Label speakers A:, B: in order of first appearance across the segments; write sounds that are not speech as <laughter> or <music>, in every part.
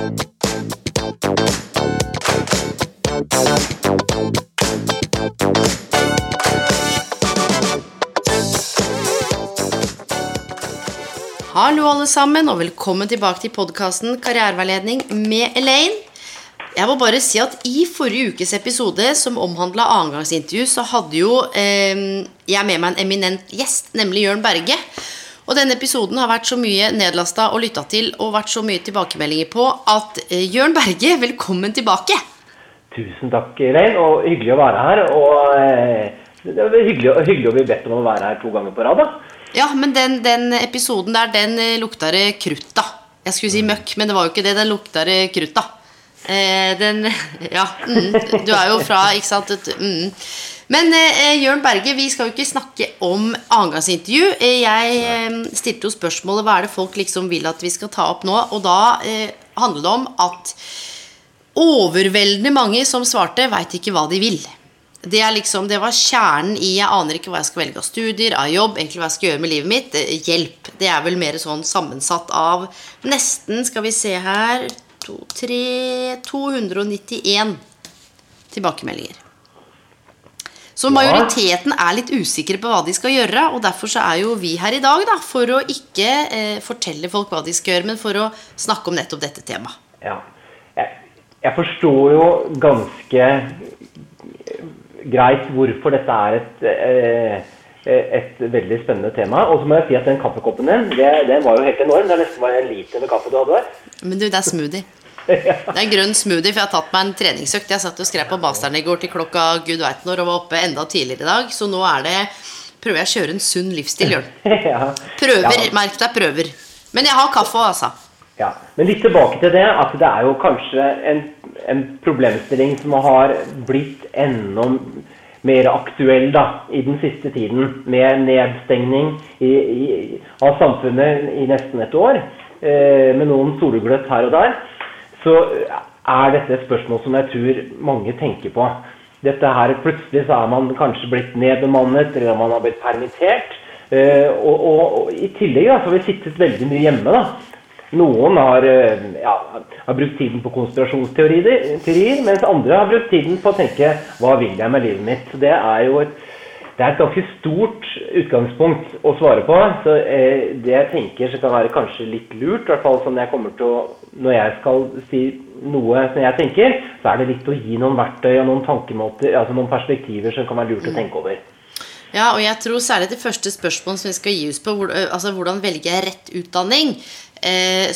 A: Hallo alle sammen, og velkommen tilbake til podkasten Karriereveiledning med Elaine. Jeg må bare si at I forrige ukes episode, som omhandla annengangsintervju, så hadde jo eh, jeg med meg en eminent gjest, nemlig Jørn Berge. Og denne episoden har vært så mye nedlasta og lytta til og vært så mye tilbakemeldinger på at eh, Jørn Berge, velkommen tilbake.
B: Tusen takk, Rein, og hyggelig å være her. Og eh, det er hyggelig, hyggelig å bli bedt om å være her to ganger på rad. da.
A: Ja, men den, den episoden der, den eh, lukta det krutt av. Jeg skulle si møkk, men det var jo ikke det. Den lukta det krutt av. Eh, den <laughs> Ja. Mm, du er jo fra, ikke sant? Et, mm. Men eh, Jørn Berge, vi skal jo ikke snakke om annengangsintervju. Eh, jeg eh, stilte jo spørsmålet hva er det folk liksom vil at vi skal ta opp nå, og da eh, handler det om at overveldende mange som svarte, veit ikke hva de vil. Det, er liksom, det var kjernen i 'jeg aner ikke hva jeg skal velge av studier, av jobb', egentlig hva jeg skal gjøre med livet mitt. Eh, Hjelp. Det er vel mer sånn sammensatt av nesten, skal vi se her to, tre, 291 tilbakemeldinger. Så majoriteten er litt usikre på hva de skal gjøre, og derfor så er jo vi her i dag da, for å ikke eh, fortelle folk hva de skal gjøre, men for å snakke om nettopp dette temaet.
B: Ja. Jeg, jeg forstår jo ganske greit hvorfor dette er et, eh, et veldig spennende tema. Og så må jeg si at den kaffekoppen din, det, den var jo helt enorm. Det er nesten bare en liter med kaffe du hadde der.
A: Men du, det er smoothie. <laughs> Det er en grønn smoothie, for jeg har tatt meg en treningsøkt. Jeg satt og skrev på masteren i går til klokka gud veit når og var oppe enda tidligere i dag. Så nå er det prøver jeg å kjøre en sunn livsstil, Jørn. <laughs> Prøver. Merk deg prøver. Men jeg har kaffe òg, altså.
B: Ja, Men litt tilbake til det, at det er jo kanskje en, en problemstilling som har blitt enda mer aktuell da, i den siste tiden, med nedstengning i, i, av samfunnet i nesten et år, eh, med noen solgløtt her og der, så er dette et spørsmål som jeg tror mange tenker på. Dette her, Plutselig så er man kanskje blitt nedbemannet, eller man har blitt permittert. Eh, og, og, og I tillegg da, så har vi sittet veldig mye hjemme. da, noen har, eh, ja, har brukt tiden på konspirasjonsteorier, mens andre har brukt tiden på å tenke hva vil jeg med livet mitt. Det er jo et, det er et ganske stort utgangspunkt å svare på. Så eh, det jeg tenker som kan være kanskje litt lurt, i hvert fall som jeg kommer til å, når jeg skal si noe som jeg tenker, så er det litt å gi noen verktøy og noen tankemåter, altså noen perspektiver som kan være lurt å tenke over.
A: Ja, og jeg tror særlig det første spørsmålet som vi skal gi oss på, altså hvordan velger jeg rett utdanning,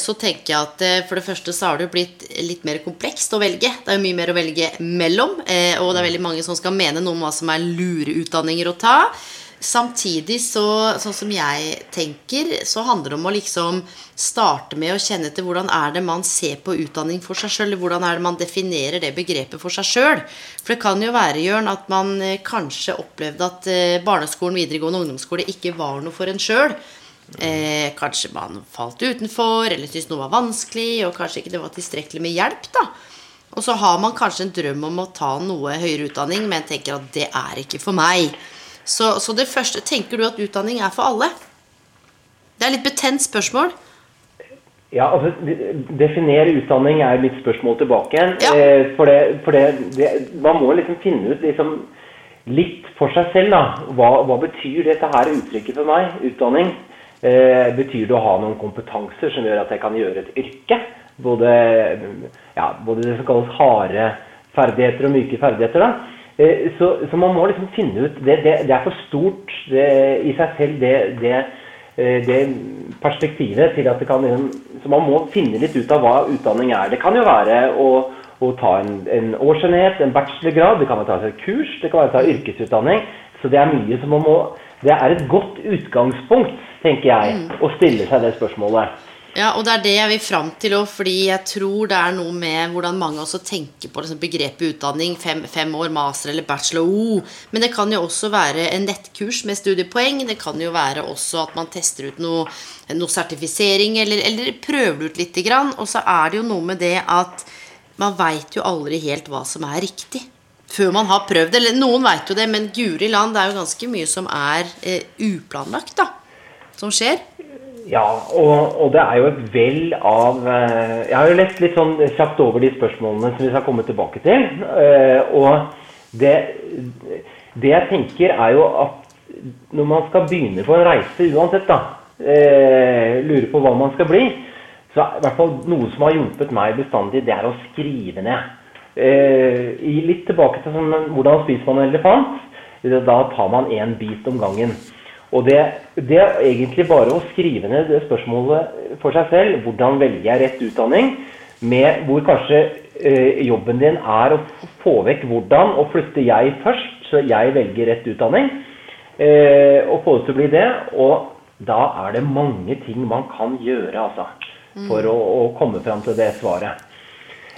A: så tenker jeg at eh, for det første så har det jo blitt litt mer komplekst å velge. Det er jo mye mer å velge mellom, eh, og det er veldig mange som skal mene noe om hva som er lure utdanninger å ta. Samtidig, så, sånn som jeg tenker, så handler det om å liksom starte med å kjenne etter hvordan er det man ser på utdanning for seg sjøl. Hvordan er det man definerer det begrepet for seg sjøl. For det kan jo være, Jørn, at man eh, kanskje opplevde at eh, barneskolen, videregående ungdomsskole ikke var noe for en sjøl. Eh, kanskje man falt utenfor, eller syntes noe var vanskelig, og kanskje ikke det var tilstrekkelig med hjelp. da. Og så har man kanskje en drøm om å ta noe høyere utdanning, men tenker at det er ikke for meg. Så, så det første Tenker du at utdanning er for alle? Det er litt betent spørsmål.
B: Ja, altså, Definere utdanning er mitt spørsmål tilbake igjen.
A: Ja.
B: Eh, for det, for det, det, man må liksom finne ut liksom, litt for seg selv. da. Hva, hva betyr dette her uttrykket for meg? Utdanning. Eh, betyr det å ha noen kompetanser som gjør at jeg kan gjøre et yrke? Både, ja, både det som kalles harde ferdigheter og myke ferdigheter. da. Eh, så, så man må liksom finne ut Det, det, det er for stort det, i seg selv, det, det eh, perspektivet til at det kan liksom, Så man må finne litt ut av hva utdanning er. Det kan jo være å, å ta en, en årsenhet, en bachelorgrad, det kan være ta et kurs, det kan være ta yrkesutdanning. Så det er mye som man må Det er et godt utgangspunkt, tenker jeg, å stille seg det spørsmålet.
A: Ja, og det er det jeg vil fram til òg, fordi jeg tror det er noe med hvordan mange også tenker på liksom, begrepet utdanning. Fem, fem, år master eller bachelor. Oh. Men det kan jo også være en nettkurs med studiepoeng. Det kan jo være også at man tester ut noe, noe sertifisering, eller, eller prøver ut lite grann. Og så er det jo noe med det at man veit jo aldri helt hva som er riktig. Før man har prøvd. Eller noen veit jo det, men guri land, det er jo ganske mye som er eh, uplanlagt, da. Som skjer.
B: Ja, og, og, det er jo et vell av eh, Jeg har jo lest litt sånn kjapt over de spørsmålene som vi skal komme tilbake til. Eh, og det, det jeg tenker, er jo at når man skal begynne på en reise uansett, da, eh, lurer på hva man skal bli, så er i hvert fall noe som har hjulpet meg bestandig, det er å skrive ned. Litt tilbake til sånn, hvordan spiser man en elefant. Da tar man én bit om gangen. Og det, det, er egentlig bare å skrive ned det spørsmålet for seg selv. Hvordan velger jeg rett utdanning? Med hvor kanskje eh, jobben din er å få vekk hvordan, og flytte jeg først, så jeg velger rett utdanning. Eh, og få det til å bli det. Og da er det mange ting man kan gjøre, altså. For å, å komme fram til det svaret.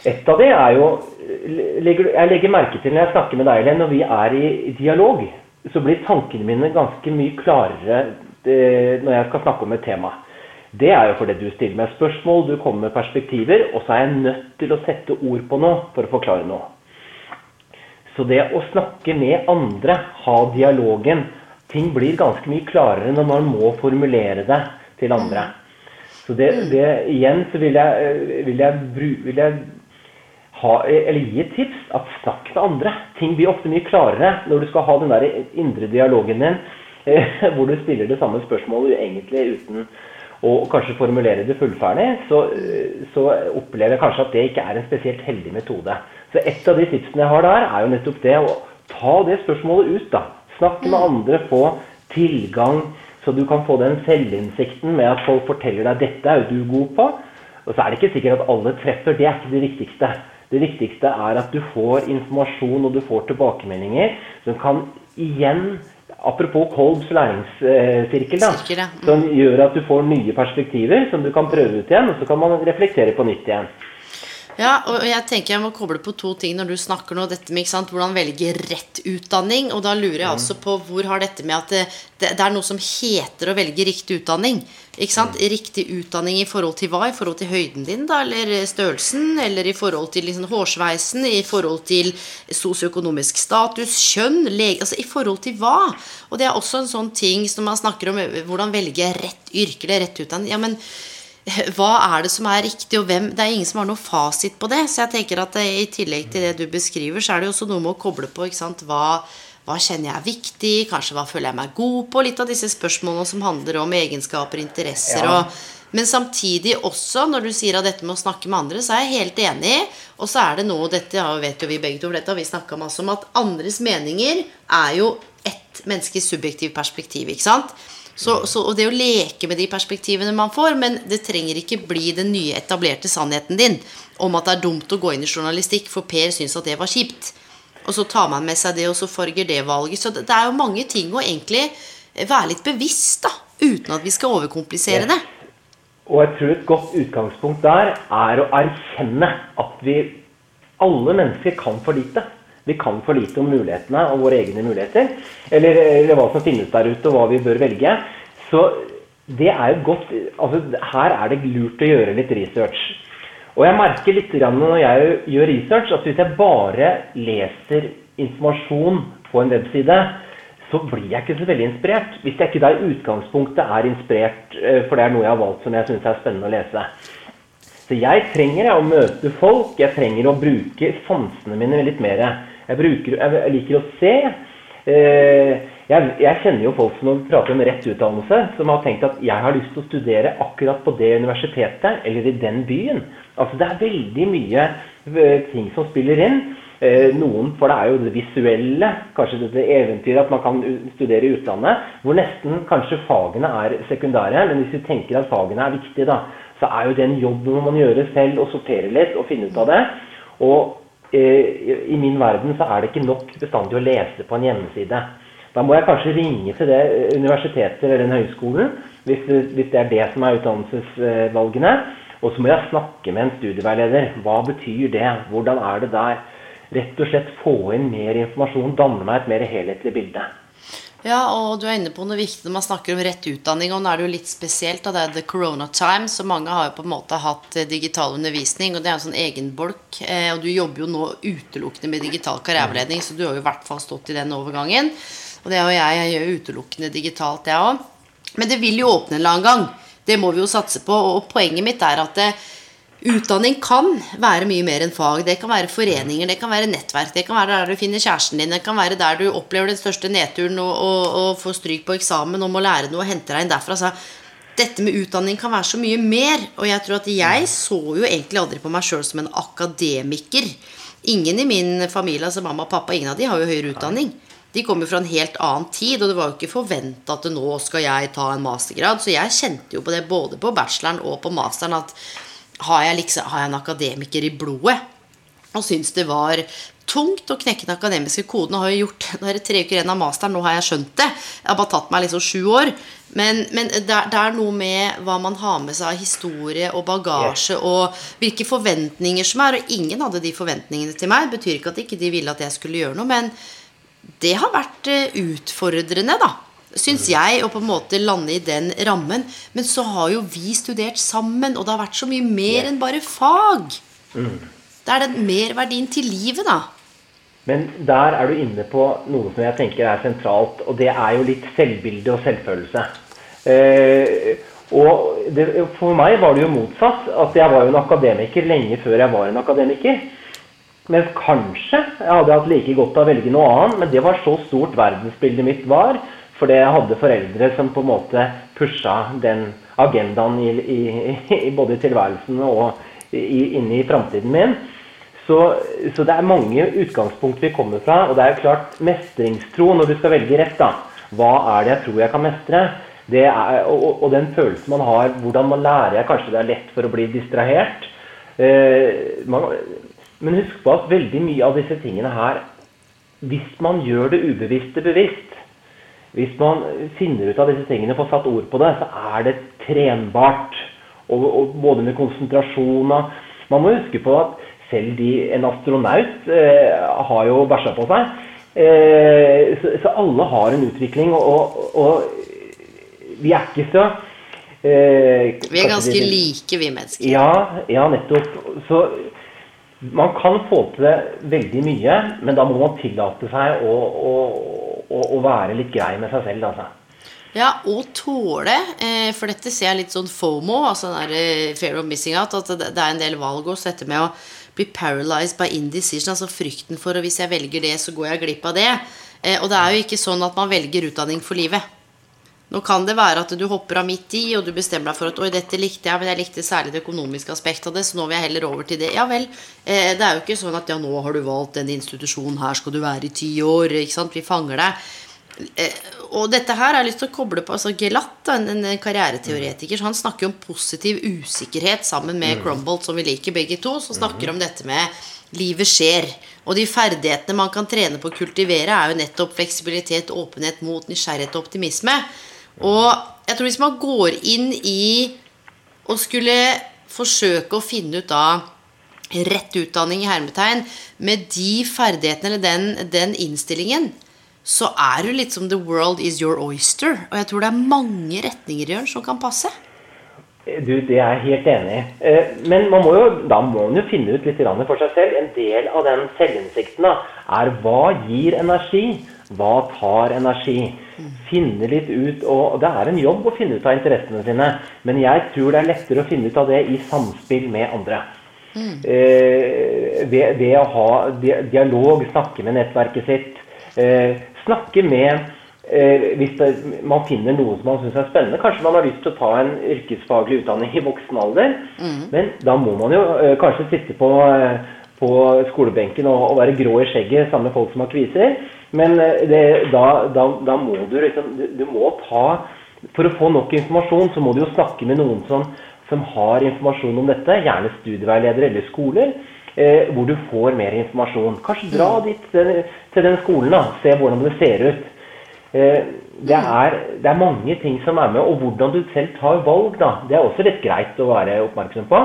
B: Et av det er jo Jeg legger merke til når jeg snakker med deg, Len, når vi er i dialog så blir tankene mine ganske mye klarere når jeg skal snakke om et tema. Det er jo fordi du stiller meg spørsmål, du kommer med perspektiver, og så er jeg nødt til å sette ord på noe for å forklare noe. Så det å snakke med andre, ha dialogen Ting blir ganske mye klarere når man må formulere det til andre. Så det, det igjen så vil jeg, vil jeg, vil jeg ha, eller gi et tips. At snakk med andre. Ting blir ofte mye klarere når du skal ha den der indre dialogen din hvor du stiller det samme spørsmålet egentlig uten å kanskje formulere det fullferdig. Så, så opplever jeg kanskje at det ikke er en spesielt heldig metode. Så et av de tipsene jeg har der, er jo nettopp det å ta det spørsmålet ut. da. Snakk med andre, få tilgang, så du kan få den selvinnsikten med at folk forteller deg 'dette er jo du god på'. Og så er det ikke sikkert at alle treffer. Det er ikke det viktigste. Det viktigste er at du får informasjon og du får tilbakemeldinger som kan igjen Apropos Kolbs læringssirkel, da, mm. som gjør at du får nye perspektiver som du kan prøve ut igjen, og så kan man reflektere på nytt igjen.
A: Ja, og jeg tenker jeg må koble på to ting når du snakker nå. Dette med sant, hvordan velge rett utdanning. Og da lurer jeg mm. altså på hvor har dette med at det, det, det, er noe som heter å velge riktig utdanning. Ikke sant? Mm. Riktig utdanning i forhold til hva? I forhold til høyden din, da? Eller størrelsen? Eller i forhold til liksom, hårsveisen? I forhold til sosioøkonomisk status? Kjønn? Lege? Altså i forhold til hva? Og det er også en sånn ting som man snakker om hvordan velge rett yrke eller rett utdanning. Ja, men hva er det som er riktig, og hvem Det er ingen som har noe fasit på det. Så jeg tenker at det, i tillegg til det du beskriver, så er det jo også noe med å koble på ikke sant? Hva, hva kjenner jeg er viktig? Kanskje hva føler jeg meg god på? Litt av disse spørsmålene som handler om egenskaper, interesser ja. og men samtidig også, når du sier at dette med å snakke med andre, så er jeg helt enig. Og så er det noe dette ja, vet jo vi begge to, for dette har vi snakka masse om, at andres meninger er jo ett menneskes subjektive perspektiv. ikke sant? Så, så, og det å leke med de perspektivene man får, men det trenger ikke bli den nye etablerte sannheten din om at det er dumt å gå inn i journalistikk, for Per syns at det var kjipt. Og så tar man med seg det, og så farger det valget. Så det, det er jo mange ting å egentlig være litt bevisst, da, uten at vi skal overkomplisere det.
B: Og jeg tror et godt utgangspunkt der er å erkjenne at vi alle mennesker kan for lite. Vi kan for lite om mulighetene og våre egne muligheter. Eller, eller, hva som finnes der ute, og hva vi bør velge. Så det er jo godt altså Her er det lurt å gjøre litt research. Og jeg merker litt når jeg gjør research, at hvis jeg bare leser informasjon på en webside, så blir jeg ikke så veldig inspirert. Hvis jeg ikke da i utgangspunktet er inspirert, eh, for det er noe jeg har valgt som jeg syns er spennende å lese. Så jeg trenger å møte folk. Jeg trenger å bruke sansene mine litt mer. Jeg, bruker, jeg liker å se. Eh, jeg, jeg, kjenner jo folk som prater om rett utdannelse, som har tenkt at jeg har lyst til å studere akkurat på det universitetet eller i den byen. Altså Det er veldig mye eh, ting som spiller inn. Eh, noen, for det er jo det visuelle, kanskje dette eventyret at man kan studere i utlandet, hvor nesten kanskje fagene er sekundære. Men hvis vi tenker at fagene er viktige, da, så er jo det en jobb man man gjør selv og sortere litt og finne ut av det. Og i min verden så er det ikke nok bestandig å lese på en hjemmeside. Da må jeg kanskje ringe til det universitetet eller den høyskolen hvis det, hvis det er det som er utdannelsesvalgene. Og så må jeg snakke med en studieveileder. Hva betyr det? Hvordan er det der? Rett og slett få inn mer informasjon, danne meg et mer helhetlig bilde.
A: Ja, og du er inne på noe viktig når man snakker om rett utdanning. Og nå er det jo litt spesielt. Da. Det er the corona time, så mange har jo på en måte hatt eh, digital undervisning. Og det er en sånn egen bolk. Eh, og du jobber jo nå utelukkende med digital karriereveiledning, så du har jo i hvert fall stått i den overgangen. Og det er jo jeg. Jeg gjør utelukkende digitalt, jeg òg. Men det vil jo åpne en eller annen gang. Det må vi jo satse på. Og poenget mitt er at det, Utdanning kan være mye mer enn fag. Det kan være foreninger, det kan være nettverk, det kan være der du finner kjæresten din, det kan være der du opplever den største nedturen og, og, og får stryk på eksamen og må lære noe og hente deg inn derfra. Så dette med utdanning kan være så mye mer. Og jeg tror at jeg så jo egentlig aldri på meg sjøl som en akademiker. Ingen i min familie, altså mamma og pappa, ingen av de har jo høyere utdanning. De kom jo fra en helt annen tid, og det var jo ikke forventa at nå skal jeg ta en mastergrad. Så jeg kjente jo på det både på bacheloren og på masteren at har jeg, liksom, har jeg en akademiker i blodet. Og syns det var tungt å knekke den akademiske koden. Har jeg gjort Nå er det tre uker igjen av masteren, nå har jeg skjønt det. Jeg har bare tatt meg liksom sju år. Men, men det, er, det, er noe med hva man har med seg av historie og bagasje, og hvilke forventninger som er. Og ingen hadde de forventningene til meg. Betyr ikke at ikke de ville at jeg skulle gjøre noe, men det har vært eh, utfordrende, da syns jeg, å på en måte lande i den rammen. Men så har jo vi studert sammen, og det har vært så mye mer enn bare fag. Mm. Det er den merverdien til livet, da.
B: Men der er du inne på noe som jeg tenker er sentralt, og det er jo litt selvbilde og selvfølelse. Eh, og det, for meg var det jo motsatt. at Jeg var jo en akademiker lenge før jeg var en akademiker. Mens kanskje jeg hadde hatt like godt av å velge noe annet, men det var så stort verdensbildet mitt var, fordi jeg hadde foreldre som på en måte pusha den agendaen i, i, i både i tilværelsen og inne i framtiden min. Så, så, det er mange utgangspunkt vi kommer fra. Og det er jo klart mestringstro når du skal velge rett. da. Hva er det jeg tror jeg kan mestre? Er, og, og, den følelsen man har, hvordan man lærer jeg Kanskje det er lett for å bli distrahert. Eh, man, men husk på at veldig mye av disse tingene her Hvis man gjør det ubevisste bevisst, hvis man finner ut av disse tingene, får satt ord på det, så er det trenbart. Og, og både med konsentrasjon og Man må huske på at selv de, en astronaut eh, har jo bæsja på seg. Eh, så, så, alle har en utvikling, og, og, og vi er ikke så
A: eh, Vi er ganske de, like, vi mennesker.
B: Ja, ja, nettopp. Så man kan få til veldig mye, men da må man tillate seg å, å å, være litt grei med seg selv, altså.
A: Ja, og tåle, eh, for dette ser jeg litt sånn FOMO, altså den der eh, fear of missing out, at det er en del valg også, dette med å bli paralyzed by indecision, altså frykten for at hvis jeg velger det, så går jeg glipp av det. Eh, og det er jo ikke sånn at man velger utdanning for livet. Nå kan det være at du hopper av midt i, og du bestemmer deg for at 'oi, dette likte jeg', men jeg likte særlig det økonomiske aspektet av det, så nå vil jeg heller over til det. Ja vel. Eh, det er jo ikke sånn at ja, nå har du valgt den institusjonen, her skal du være i ti år. ikke sant, Vi fanger deg. Eh, og dette her har jeg lyst til å koble på altså Gelatt, en, en karriereteoretiker, så han snakker om positiv usikkerhet sammen med mm. Crumbolt, som vi liker begge to. som snakker om dette med livet skjer. Og de ferdighetene man kan trene på å kultivere, er jo nettopp fleksibilitet, åpenhet, mot, nysgjerrighet og optimisme. Og jeg tror hvis man går inn i å skulle forsøke å finne ut av rett utdanning i hermetegn med de ferdighetene eller den, den innstillingen, så er du litt som 'the world is your oyster'. Og jeg tror det er mange retninger Jørn, som kan passe.
B: Du, Det er jeg helt enig i. Eh, men man må jo, da må man jo finne ut litt for seg selv. En del av den selvinnsikten er hva gir energi? Hva tar energi? Finne litt ut og Det er en jobb å finne ut av interessene sine, men jeg tror det er lettere å finne ut av det i samspill med andre. Mm. Eh, ved, ved, å ha dialog, snakke med nettverket sitt. Eh, snakke med eh, Hvis det, man finner noe som man syns er spennende. Kanskje man har lyst til å ta en yrkesfaglig utdanning i voksen alder. Mm. Men da må man jo eh, kanskje sitte på, eh, på skolebenken og, og, være grå i skjegget sammen med folk som har kviser. Men eh, det, da, da, da, må du liksom du, du, må ta For å få nok informasjon, så må du jo snakke med noen som, som har informasjon om dette. Gjerne studieveiledere eller skoler. Eh, hvor du får mer informasjon. Kanskje dra mm. dit til, til den skolen. da, Se hvordan det ser ut. Eh, det er, det er mange ting som er med, og hvordan du selv tar valg, da. Det er også litt greit å være oppmerksom på.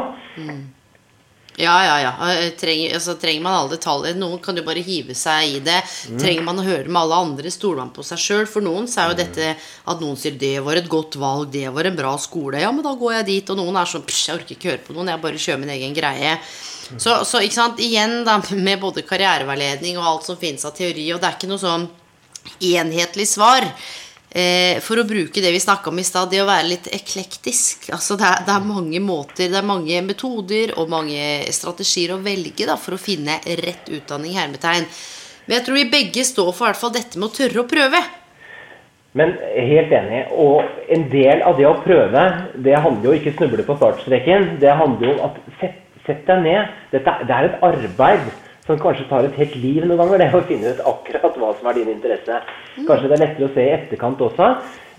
A: Ja, ja, ja. Eh, Trenger, altså, trenger man alle detaljer? Noen kan jo bare hive seg i det. Trenger man å høre med alle andre? Stoler man på seg sjøl? For noen så er jo dette at noen sier 'det var et godt valg', 'det var en bra skole', ja, men da går jeg dit. Og noen er sånn jeg orker ikke høre på noen, jeg bare kjører min egen greie'. Så, så ikke sant, igjen da, med både karriereveiledning og alt som finnes av teori, og det er ikke noe sånn enhetlig svar. Eh, for å bruke det vi snakka om i stad, det å være litt eklektisk. Altså det, er, det er mange måter, det er mange metoder og mange strategier å velge da, for å finne rett utdanning. hermetegn. Men jeg tror vi begge står for hvert fall dette med å tørre å prøve.
B: Men helt enig. Og en del av det å prøve, det handler jo ikke snuble på startstreken. Det handler jo om at sett, sett deg ned. Dette, det er et arbeid som kanskje tar et helt liv noen ganger. Det å finne ut akkurat hva som er din interesse. Kanskje det er lettere å se i etterkant også.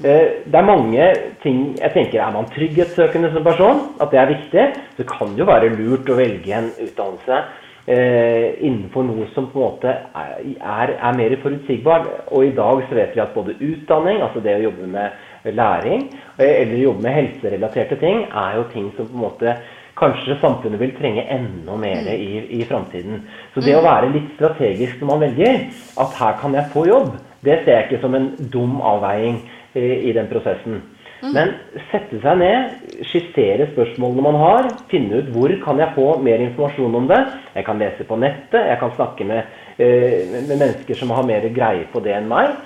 B: Eh, Det er mange ting jeg tenker Er man trygghetssøkende som person, at det er viktig, så kan det jo være lurt å velge en utdannelse eh, innenfor noe som på en måte er, er mer forutsigbart. Og i dag så vet vi at både utdanning, altså det å jobbe med læring, eh, eller jobbe med helserelaterte ting, er jo ting som på en måte kanskje samfunnet vil trenge enda mer i, i framtiden. Så det å være litt strategisk når man velger, at her kan jeg få jobb, det ser jeg ikke som en dum avveiing i, i den prosessen. Men sette seg ned, skissere spørsmålene man har, finne ut hvor kan jeg få mer informasjon om det. Jeg kan lese på nettet, jeg kan snakke med, eh, med mennesker som har mer greie på det enn meg.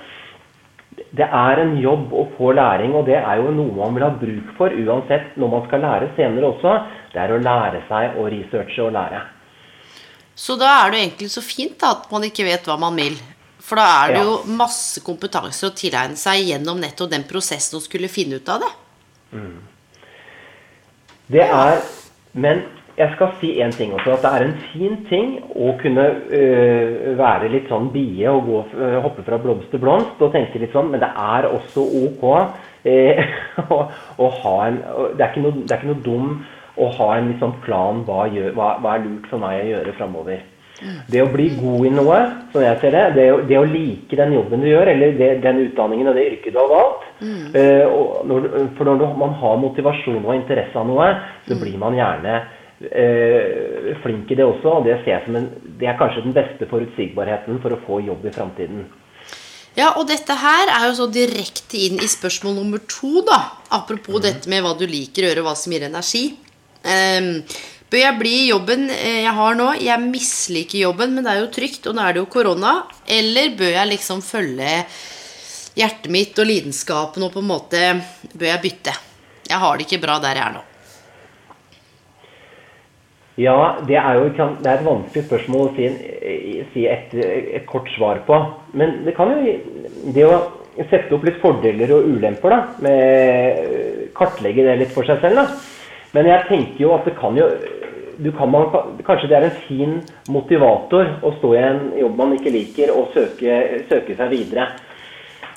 B: Det er en jobb å få læring, og det er jo noe man vil ha bruk for uansett når man skal lære senere også. Det er å lære seg å researche og lære.
A: Så da er det jo egentlig så fint da, at man ikke vet hva man vil. For da er det
B: Ja.
A: jo masse kompetanse å tilegne seg gjennom nettopp den prosessen å skulle finne ut av det.
B: Det er Men jeg skal si én ting også. At det er en fin ting å kunne øh, være litt sånn bie og gå, øh, hoppe fra blomst til blomst og tenke litt sånn, men det er også ok øh, <laughs> å, å ha en det er, noe, det er ikke noe dum å ha en litt sånn plan hva, gjør, hva, hva er lurt for meg å gjøre framover. Det å bli god i noe, som jeg ser det, det å, det å like den jobben du gjør, eller det, den utdanningen og det yrket du har valgt eh, og når, For når du, man har motivasjon og interesse av noe, så blir man gjerne eh, flink i det også. Og det ser jeg som en, det er kanskje den beste forutsigbarheten for å få jobb i framtiden.
A: Ja, og dette her er jo så direkte inn i spørsmål nummer to, da. Apropos dette med hva du liker å gjøre, og hva som gir energi. Ehm, bør jeg bli i jobben eh, jeg har nå? Jeg misliker jobben, men det er jo trygt, og nå er det jo korona. Eller bør jeg liksom følge hjertet mitt og lidenskapen og på en måte Bør jeg bytte? Jeg har det ikke bra der jeg er nå.
B: Ja, det er jo det er et vanskelig spørsmål å si, si et, et kort svar på. Men det kan jo Det å sette opp litt fordeler og ulemper, da, med kartlegge det litt for seg selv, da. Men jeg tenker jo at det kan jo kan man, Kanskje det er en fin motivator å stå i en jobb man ikke liker, og søke, søke seg videre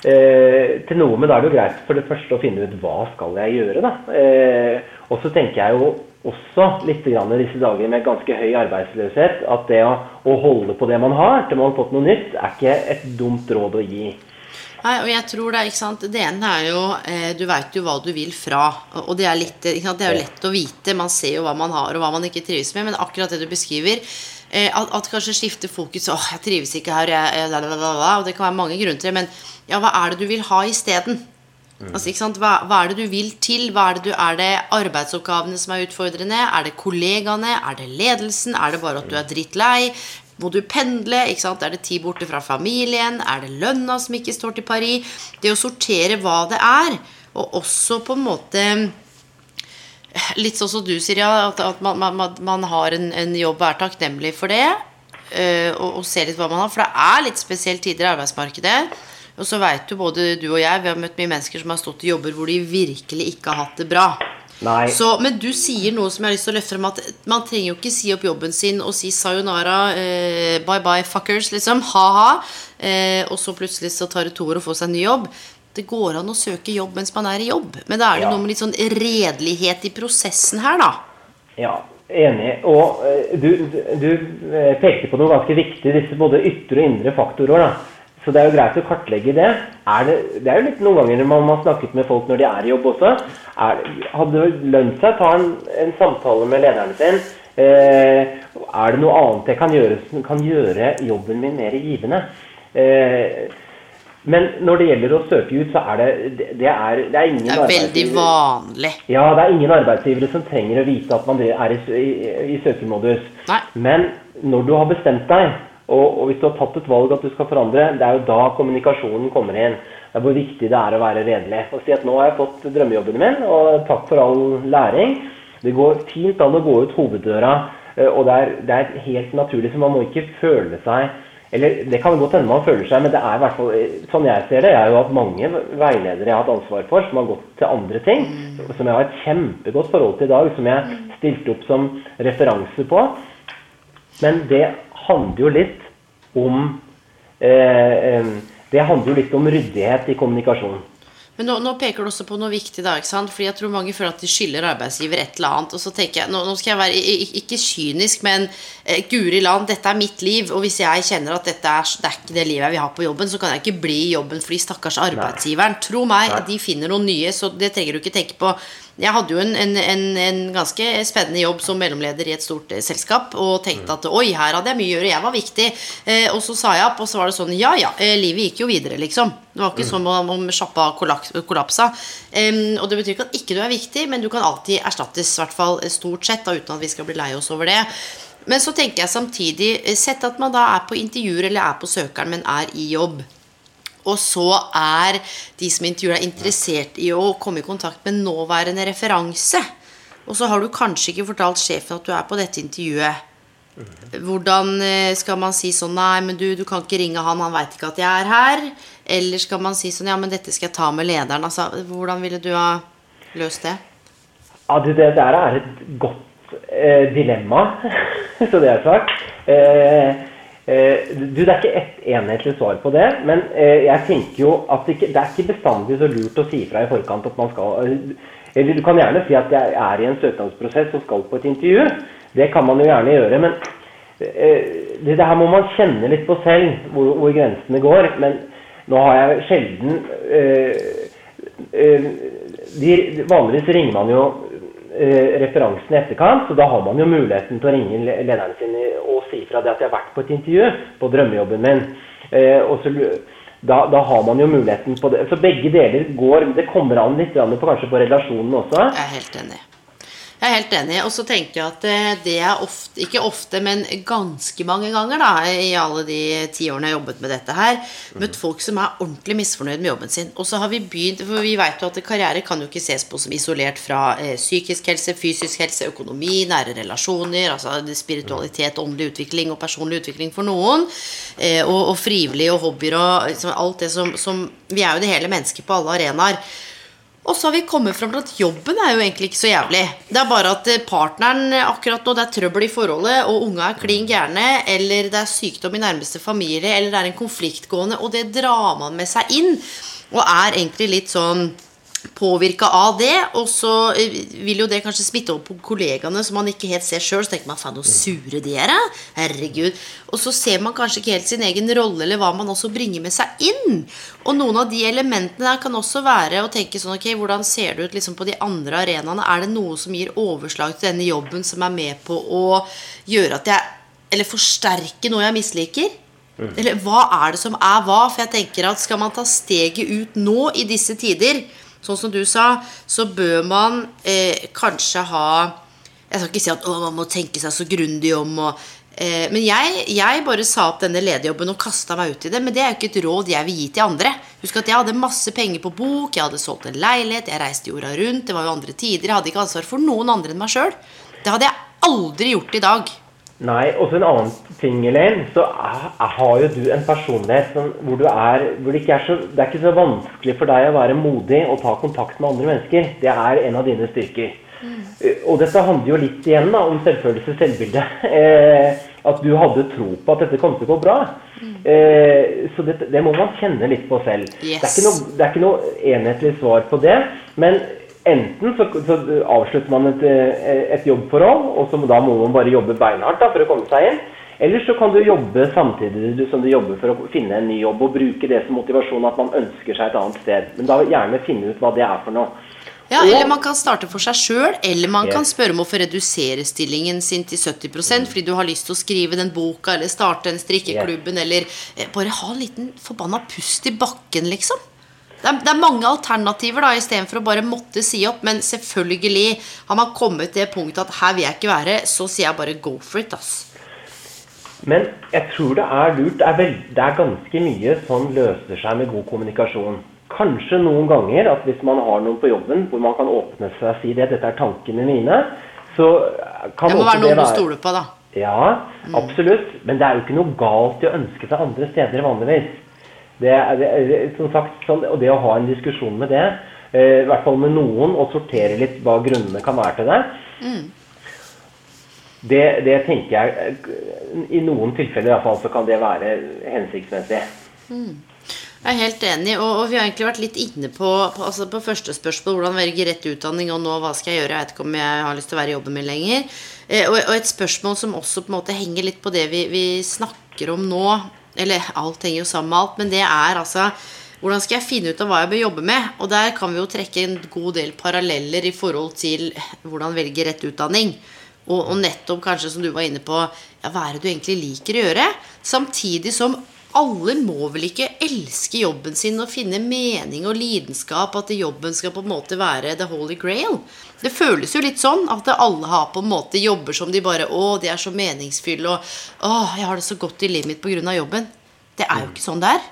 B: eh, til noe. Men da er det jo greit for det første å finne ut hva skal jeg gjøre, da. Eh, og så tenker jeg jo også litt grann i disse dager med ganske høy arbeidsløshet at det å, å holde på det man har til man har fått noe nytt, er ikke et dumt råd å gi.
A: Nei, og jeg tror det, ikke sant Det ene er jo eh, Du veit jo hva du vil fra. Og det er, litt, ikke sant? det er jo lett å vite. Man ser jo hva man har, og hva man ikke trives med. Men akkurat det du beskriver, eh, at, at kanskje skifte fokus Åh, jeg trives ikke her, jeg, jeg, la, la, la, la, Og det kan være mange grunner til det, men ja, hva er det du vil ha isteden? Altså, ikke sant? Hva, hva er det du vil til? Hva er, det du, er det arbeidsoppgavene som er utfordrende? Er det kollegaene? Er det ledelsen? Er det bare at du er drittlei? Må du pendle? ikke sant? Er det tid borte fra familien? Er det lønna som ikke står til pari? Det å sortere hva det er, og også på en måte Litt sånn som du sier, ja, at, at man, man, man- har en, en jobb og er takknemlig for det. øh, og, og ser litt hva man har. For det er litt spesielle tider i arbeidsmarkedet. Og så veit jo både du og jeg, vi har møtt mye mennesker som har stått i jobber hvor de virkelig ikke har hatt det bra.
B: Nei.
A: Så, men du sier noe som jeg har lyst til å løfte frem, at man trenger jo ikke si opp jobben sin og si sayonara, eh, bye bye fuckers, liksom, ha-ha, eh, og så plutselig så tar det to år å få seg en ny jobb. Det går an å søke jobb mens man er i jobb, men da er det
B: Ja.
A: noe med litt sånn redelighet i prosessen her, da.
B: Ja, enig. Og eh, du, du eh, pekte på noe ganske viktig, disse både ytre og indre faktorer. da. Så det er jo greit å kartlegge det. Er det, det er jo litt noen ganger man har snakket med folk når de er i jobb også. Er, hadde det lønt seg å ta en, en, samtale med lederen sin? Eh, er det noe annet jeg kan gjøre som kan gjøre jobben min mer givende? Eh, men når det gjelder å søke ut, så er det Det er, det er ingen
A: Det er veldig vanlig.
B: Ja, det er ingen arbeidsgivere som trenger å vite at man er i, i, i søkemodus.
A: Nei.
B: Men når du har bestemt deg og, og, hvis du har tatt et valg at du skal forandre, det er jo da kommunikasjonen kommer inn. Det er hvor viktig det er å være redelig. Og si at nå har jeg fått drømmejobben min, og takk for all læring. Det går fint an å gå ut hoveddøra, eh, og det er, det er helt naturlig. Så man må ikke føle seg eller Det kan godt hende man føler seg, men det er i hvert fall, eh, sånn jeg ser det, er jo at mange veiledere jeg har hatt ansvar for, som har gått til andre ting, som jeg har et kjempegodt forhold til i dag, som jeg stilte opp som referanse på. Men det handler jo litt om eh, Det handler jo litt om ryddighet i kommunikasjonen.
A: Men nå, nå, peker du også på noe viktig, da, ikke sant? Fordi jeg tror mange føler at de skylder arbeidsgiver et eller annet. Og så tenker jeg, nå, nå skal jeg være ikke kynisk, men eh, guri land, dette er mitt liv. Og hvis jeg kjenner at dette er, det er ikke det livet jeg vil ha på jobben, så kan jeg ikke bli i jobben fordi stakkars arbeidsgiveren. Nei. Tro meg, Nei. de finner noen nye, så det trenger du ikke tenke på. Jeg hadde jo en, en, en, en, ganske spennende jobb som mellomleder i et stort eh, selskap. Og tenkte at oi, her hadde jeg mye å gjøre, jeg var viktig. Eh, og så sa jeg opp, og så var det sånn ja ja, eh, livet gikk jo videre, liksom. Det var ikke mm. som om, om sjappa kollapsa. og det betyr ikke at ikke du er viktig, men du kan alltid erstattes, i hvert fall eh, stort sett, da, uten at vi skal bli lei oss over det. Men så tenker jeg samtidig, sett at man da er på intervjuer eller er på søkeren, men er i jobb. Og så er de som intervjuer deg, interessert i å komme i kontakt med nåværende referanse. Og så har du kanskje ikke fortalt sjefen at du er på dette intervjuet. Hvordan eh, skal man si sånn Nei, men du, du kan ikke ringe han, han veit ikke at jeg er her. Eller skal man si sånn Ja, men dette skal jeg ta med lederen. Altså, hvordan ville du ha løst det?
B: Ja, det, det der er et godt eh, dilemma, <laughs> så det er sagt. Eh, du, Det er ikke ett enhetlig svar på det, men eh, jeg tenker jo at det, ikke, det er ikke bestandig så lurt å si fra i forkant at man skal eh, Eller du kan gjerne si at jeg er i en søknadsprosess og skal på et intervju. Det kan man jo gjerne gjøre. Men det, det her må man kjenne litt på selv, hvor, hvor, grensene går. Men nå har jeg sjelden de, Vanligvis ringer man jo Eh, referansen i etterkant, så da har man jo muligheten til å ringe lederen sin og si fra det at jeg har vært på et intervju på drømmejobben min. Eh, og så, da, da, har man jo muligheten på det. Så begge deler går. Det kommer an litt på, kanskje på relasjonen også.
A: Jeg er helt enig. Jeg er helt enig. Og så tenker jeg at eh, det er ofte, ikke ofte, men ganske mange ganger da, i alle de ti årene jeg har jobbet med dette her, møtt folk som er ordentlig misfornøyd med jobben sin. Og så har vi begynt, for vi vet jo at karriere kan jo ikke ses på som isolert fra eh, psykisk helse, fysisk helse, økonomi, nære relasjoner, altså spiritualitet, åndelig utvikling og personlig utvikling for noen. Eh, og, og frivillig og hobbyer og alt det som, som Vi er jo det hele mennesket på alle arenaer. Og så har vi kommet fram til at jobben er jo egentlig ikke så jævlig. Det er bare at eh, partneren eh, akkurat nå, det er trøbbel i forholdet, og unga er klin gærne, eller det er sykdom i nærmeste familie, eller det er en konfliktgående, og det drar man med seg inn. Og er egentlig litt sånn påvirka av det. Og så eh, vil jo det kanskje smitte over på kollegaene som man ikke helt ser sjøl. Så tenker man faen, så sure de er, Herregud. Og så ser man kanskje ikke helt sin egen rolle, eller hva man også bringer med seg inn. Og noen av de elementene der kan også være å tenke sånn Ok, hvordan ser det ut liksom på de andre arenaene? Er det noe som gir overslag til denne jobben, som er med på å gjøre at jeg Eller forsterke noe jeg misliker? Mm. Eller hva er det som er hva? For jeg tenker at skal man ta steget ut nå i disse tider, Sånn som du sa, så bør man eh, kanskje ha Jeg skal ikke si at å, man må tenke seg så grundig om og, eh, Men jeg, jeg, bare sa opp denne lederjobben og kasta meg ut i det. Men det er jo ikke et råd jeg vil gi til andre. Husk at jeg hadde masse penger på bok, jeg hadde solgt en leilighet, jeg reiste jorda rundt, det var jo andre tider. Jeg hadde ikke ansvar for noen andre enn meg sjøl. Det hadde jeg aldri gjort i dag.
B: Nei, Og så en annen ting, Elaine. Så har jo du en personlighet som, hvor du er hvor det, ikke er så, det er ikke så vanskelig for deg å være modig og ta kontakt med andre mennesker. Det er en av dine styrker. Mm. Og dette handler jo litt igjen da, om selvfølelse, selvbilde. <laughs> Eh, at du hadde tro på at dette kom til å gå bra. Mm. Eh, så det, det, må man kjenne litt på selv. Yes. Det, er noe, det, er ikke noe, enhetlig svar på det. Men Enten så, så, avslutter man et, et, jobbforhold, og så da må man bare jobbe beinhardt da, for å komme seg inn. Eller så kan du jobbe samtidig som du jobber for å finne en ny jobb, og bruke det som motivasjon at man ønsker seg et annet sted. Men da gjerne finne ut hva det er for noe.
A: Ja,
B: Og-
A: Eller man kan starte for seg sjøl, eller man kan spørre om å få redusere stillingen sin til 70% fordi du har lyst til å skrive den boka, eller starte den strikkeklubben, eller eh, bare ha en liten forbanna pust i bakken, liksom. Det er, det er mange alternativer da, istedenfor å bare måtte si opp. Men selvfølgelig, har man kommet til det punktet at her vil jeg ikke være, så sier jeg bare go for it, ass.
B: Men jeg tror det er lurt. Det er, vel, det er ganske mye som løser seg med god kommunikasjon. Kanskje noen ganger at hvis man har noen på jobben hvor man kan åpne seg og si det, dette er tankene mine, så kan
A: Det må være noen du stoler på, da.
B: Ja, absolutt. Men det er jo ikke noe galt i å ønske seg andre steder vanligvis. Det er, det er, som sagt, sånn, og det å ha en diskusjon med det, eh, i hvert fall med noen, og sortere litt hva grunnene kan være til det, det, det tenker jeg I noen tilfeller i hvert fall, så kan det være hensiktsmessig.
A: Jeg er helt enig, og, og vi har egentlig vært litt inne på, på, altså på første spørsmål, hvordan velge rett utdanning, og nå hva skal jeg gjøre, jeg vet ikke om jeg har lyst til å være i jobben min lenger. Eh, og, og et spørsmål som også på en måte henger litt på det vi, vi snakker om nå, eller alt henger jo sammen med alt, men det er altså hvordan skal jeg finne ut av hva jeg bør jobbe med? Og der kan vi jo trekke en god del paralleller i forhold til hvordan velge rett utdanning. Og, og nettopp kanskje som du var inne på, ja, hva er det du egentlig liker å gjøre? Samtidig som alle må vel ikke elske jobben sin og finne mening og lidenskap, at jobben skal på en måte være the holy grail. Det føles jo litt sånn at alle har på en måte jobber som de bare Å, de er så meningsfulle, og Å, jeg har det så godt i livet mitt pga. jobben. Det er jo ikke sånn det er.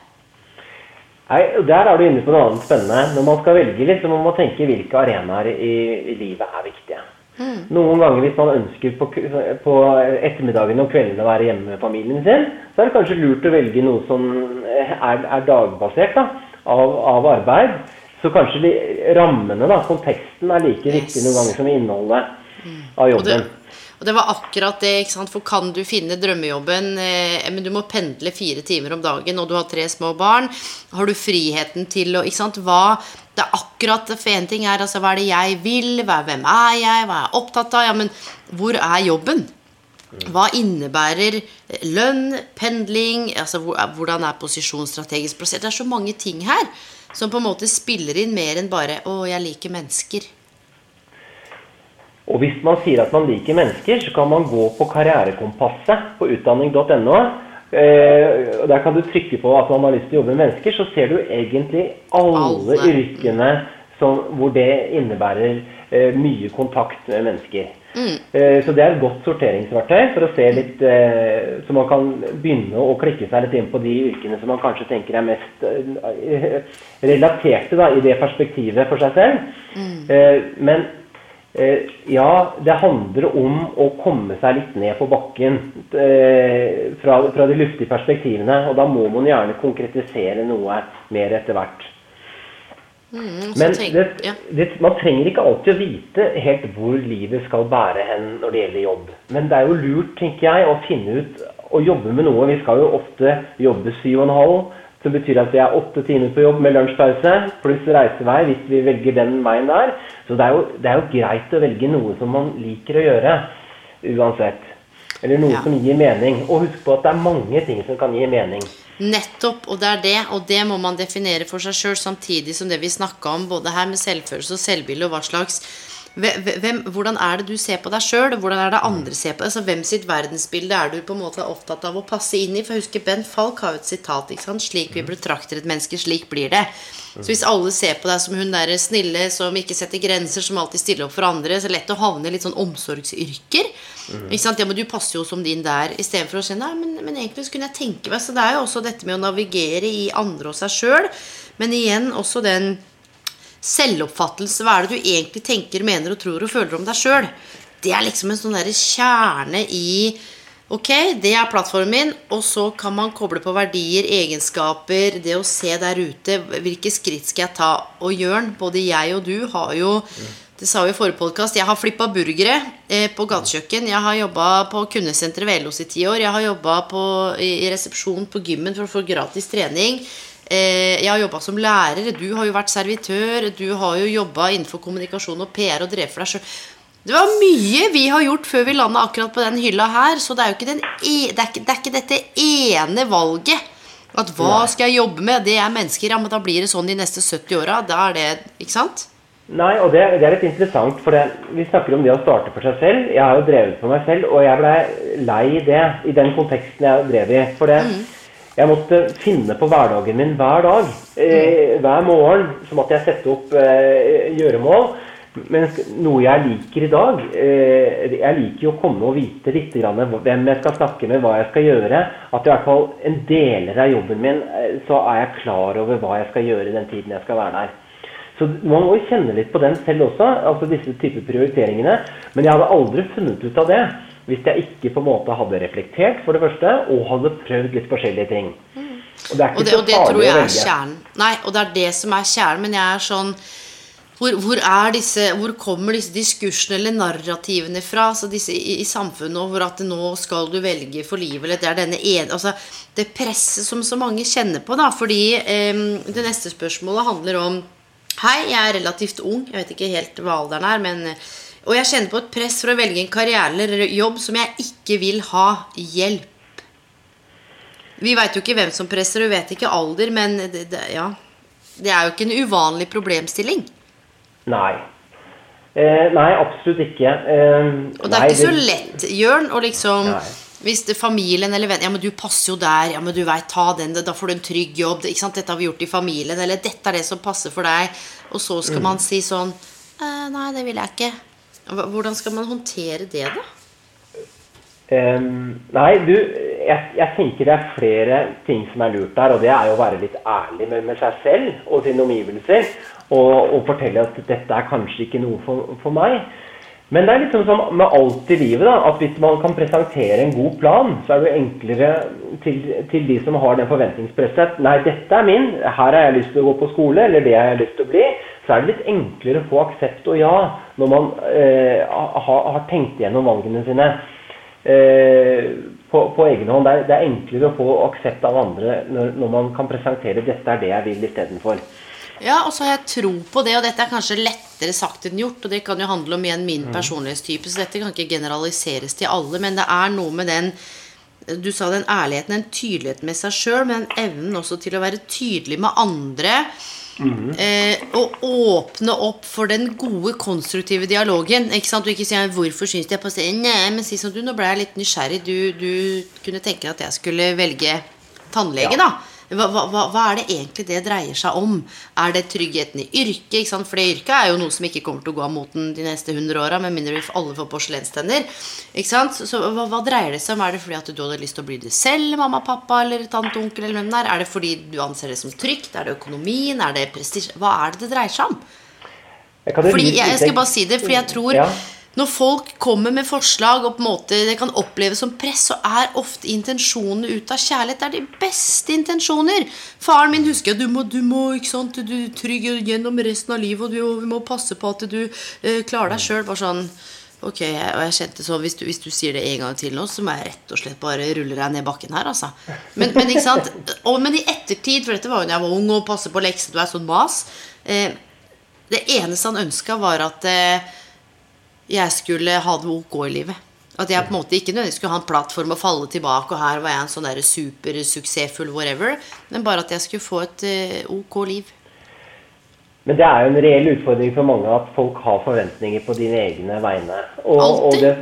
B: Nei, Der er du inne på noe annet spennende. Når man skal velge litt, så må man tenke hvilke arenaer i, i livet er viktige. Noen ganger hvis man ønsker på, på ettermiddagen og kvelden å være hjemme med familien sin, så er det kanskje lurt å velge noe som er, er dagbasert da, av, av arbeid. Så kanskje de, rammene, da, konteksten, er like viktig noen ganger som innholdet av
A: Og det,
B: jobben.
A: Og det var akkurat det, ikke sant? for kan du finne drømmejobben, eh, men du må pendle fire timer om dagen, og du har tre små barn, har du friheten til å Ikke sant? Hva Det er akkurat For én ting er altså hva er det jeg vil, hva, hvem er jeg, hva er jeg opptatt av? Ja, men hvor er jobben? Hva innebærer lønn, pendling, altså hvordan er posisjon strategisk plassert? Det er så mange ting her som på en måte spiller inn mer enn bare 'Å, jeg liker mennesker'.
B: Og hvis man sier at man liker mennesker, så kan man gå på karrierekompasset på utdanning.no. Eh, der kan du trykke på at man har lyst til å jobbe med mennesker, så ser du egentlig alle,
A: Alle.
B: yrkene som, hvor det innebærer eh, mye kontakt med mennesker. Eh, så det er et godt sorteringsverktøy for å se litt eh, Så man kan begynne å klikke seg litt inn på de yrkene som man kanskje tenker er mest eh, relaterte da, i det perspektivet for seg selv. Eh, men ja, det handler om å komme seg litt ned på bakken eh, fra, fra de luftige perspektivene. Og da må man gjerne konkretisere noe mer etter hvert.
A: Mm,
B: Men
A: tenk-
B: det,
A: ja.
B: det, man trenger ikke alltid å vite helt hvor livet skal bære hen når det gjelder jobb. Men det er jo lurt, tenker jeg, å finne ut å jobbe med noe. Vi skal jo ofte jobbe syv og en halv, som betyr at vi er åtte timer på jobb med lunsjpause pluss reisevei hvis vi velger den veien der. Så det er jo, det er jo greit å velge noe som man liker å gjøre uansett. Eller noe
A: Ja.
B: som gir mening. Og husk på at det er mange ting som kan gi mening.
A: Nettopp, og det er det, og det må man definere for seg sjøl, samtidig som det vi snakka om både her med selvfølelse og selvbilde, og hva slags hvem, Hvordan er det du ser på deg sjøl, og hvordan er det andre ser på deg? Altså, hvem sitt verdensbilde er du på en måte opptatt av å passe inn i? For jeg husker Ben Falk har jo et sitat, ikke sant? 'Slik vi betrakter et menneske, slik blir det'. Så hvis alle ser på deg som hun der snille som ikke setter grenser, som alltid stiller opp for andre, så er det lett å havne i litt sånn omsorgsyrker. Ikke sant? Ja, men du passer jo som din der, istedenfor å si nei, men, men egentlig så kunne jeg tenke meg Så det er jo også dette med å navigere i andre og seg sjøl, men igjen også den selvoppfattelse. Hva er det du egentlig tenker, mener og tror og føler om deg sjøl? Det er liksom en sånn der kjerne i Ok, det er plattformen min, og så kan man koble på verdier, egenskaper, det å se der ute. Hvilke skritt skal jeg ta? Og Jørn, både jeg og du har jo det sa vi i forrige podkast. Jeg har flippa burgere eh, på gatekjøkken. Jeg har jobba på kundesenteret Velos i ti år. Jeg har jobba i, i resepsjon på gymmen for å få gratis trening. Eh, jeg har jobba som lærer. Du har jo vært servitør. Du har jo jobba innenfor kommunikasjon og PR og drevet for deg sjøl. Det var mye vi har gjort før vi landa akkurat på den hylla her, så det er jo ikke, den e det er ikke, det er ikke dette ene valget. At hva skal jeg jobbe med? Det er mennesker. Ja, men da blir det sånn de neste 70 åra. Da er det Ikke sant?
B: Nei, og det, det er litt interessant, for det, vi snakker om det å starte for seg selv. Jeg har jo drevet for meg selv, og jeg blei lei det i den konteksten jeg drev i. For det, jeg måtte finne på hverdagen min hver dag. Eh, hver morgen så måtte jeg sette opp eh, gjøremål. Men noe jeg liker i dag eh, Jeg liker jo å komme og vite litt grann hvem jeg skal snakke med, hva jeg skal gjøre. At i hvert fall en deler av jobben min eh, så er jeg klar over hva jeg skal gjøre den tiden jeg skal være der. Så Man må jo kjenne litt på den selv også, altså disse typer prioriteringene. Men jeg hadde aldri funnet ut av det hvis jeg ikke på en måte hadde reflektert, for det første, og hadde prøvd litt forskjellige ting. Og det er ikke
A: Og det, og det
B: så
A: tror jeg er kjernen. Nei, og det er det som er kjernen. Men jeg er sånn hvor, hvor, er disse, hvor kommer disse diskursene eller narrativene fra altså disse, i, i samfunnet? Hvor at nå skal du velge for livet, eller det er denne ene altså Det presset som så mange kjenner på, da. Fordi eh, det neste spørsmålet handler om Hei, jeg er relativt ung. Jeg vet ikke helt hva alderen er, men Og jeg kjenner på et press for å velge en karriere eller jobb som jeg ikke vil ha hjelp. Vi veit jo ikke hvem som presser, og vet ikke alder, men det, det, ja. det er jo ikke en uvanlig problemstilling.
B: Nei. Eh, nei, absolutt ikke. Eh,
A: Og det er
B: nei,
A: ikke så lett, Jørn, å liksom
B: Nei.
A: Hvis det, familien eller venn Ja, men du passer jo der. Ja, men du veit, ta den. Da får du en trygg jobb. Ikke sant? Dette har vi gjort i familien. Eller dette er det som passer for deg. Og så skal man si sånn eh, Nei, det vil jeg ikke. Hvordan skal man håndtere det, da?
B: Um, nei, du, jeg, jeg tenker det er flere ting som er lurt der. Og det er jo å være litt ærlig med, med seg selv og sine omgivelser. Og, og fortelle at dette er kanskje ikke noe for, for meg. Men det er liksom som med alt i livet, da, at hvis man kan presentere en god plan, så er det jo enklere til, til de som har den forventningspresset Nei, dette er min, her har jeg lyst til å gå på skole, eller det har jeg lyst til å bli. Så er det litt enklere å få aksept og ja når man eh, har, har tenkt gjennom valgene sine eh, på, på egen hånd. Det er, det er enklere å få aksept av andre når, når man kan presentere 'dette er det jeg vil' istedenfor.
A: Ja, og så har jeg tro på det, og dette er kanskje lettere sagt enn gjort, og det kan jo handle om igjen min personlighetstype, så dette kan ikke generaliseres til alle, men det er noe med den du sa den ærligheten, en tydelighet med seg sjøl, men evnen også til å være tydelig med andre. Eh, og åpne opp for den gode, konstruktive dialogen. Ikke sant? Du ikke sier 'hvorfor syns jeg passer'? Nei, men si sånn du, nå ble jeg litt nysgjerrig. Du, du kunne tenke deg at jeg skulle velge tannlege,
B: Ja.
A: da. Hva, hva, hva- er det egentlig det dreier seg om? Er det tryggheten i yrket? Ikke sant? For det yrket er jo noe som ikke kommer til å gå av moten de neste 100 åra, med mindre vi alle får porselenstenner. Ikke sant? Så hva, hva dreier det seg om? Er det fordi at du hadde lyst til å bli det selv, mamma, pappa eller tante, onkel eller hvem det er? Er det fordi du anser det som trygt? Er det økonomien? Er det prestisje? Hva er det det dreier seg om?
B: Jeg
A: Fordi jeg, jeg skal bare si det, fordi jeg tror
B: Ja.
A: Når folk kommer med forslag og på en måte det kan oppleves som press, så er ofte intensjonene ut av kjærlighet. Det er de beste intensjoner. Faren min husker at du må, du må ikke sant, du er trygg gjennom resten av livet, og du vi må passe på at du eh, klarer deg sjøl. Sånn Ok, og jeg kjente så hvis du, hvis du sier det en gang til nå, så må jeg rett og slett bare rulle deg ned bakken her, altså. Men, men ikke sant og, Men i ettertid, for dette var jo da jeg var ung og passe på lekser, du er sånn mas eh, Det eneste han ønska, var at eh, jeg skulle ha det ok i livet. At jeg på en måte ikke nødvendigvis skulle ha en plattform å falle tilbake, og her var jeg en sånn der supersuksessfull whatever, men bare at jeg skulle få et eh, ok liv.
B: Men det er jo en reell utfordring for mange at folk har forventninger på dine egne vegne. Og, og, det,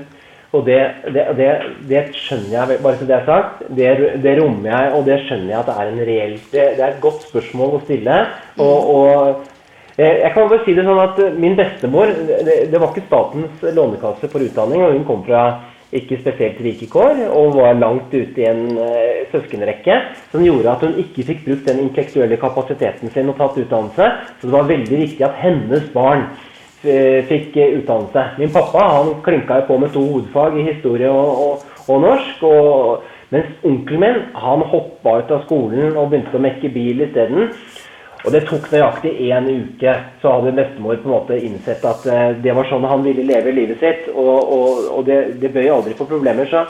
B: og det, det, det, skjønner jeg, bare så det er sagt, det, det rommer jeg, og det skjønner jeg at det er en reell Det, er et godt spørsmål å stille. Og, og jeg kan bare si det sånn at min bestemor det, var ikke Statens lånekasse for utdanning, og hun kom fra ikke spesielt rike kår, og var langt ute i en eh, søskenrekke, som gjorde at hun ikke fikk brukt den intellektuelle kapasiteten sin og tatt utdannelse. Så det var veldig viktig at hennes barn eh, fikk eh, utdannelse. Min pappa han klinka jo på med to hovedfag i historie og, og, og norsk. Og, mens onkelen min han hoppa ut av skolen og begynte å mekke bil isteden. Og det tok nøyaktig én uke, så hadde bestemor på en måte innsett at eh, det var sånn han ville leve livet sitt. Og, og, og det, det bøy aldri på problemer. Så.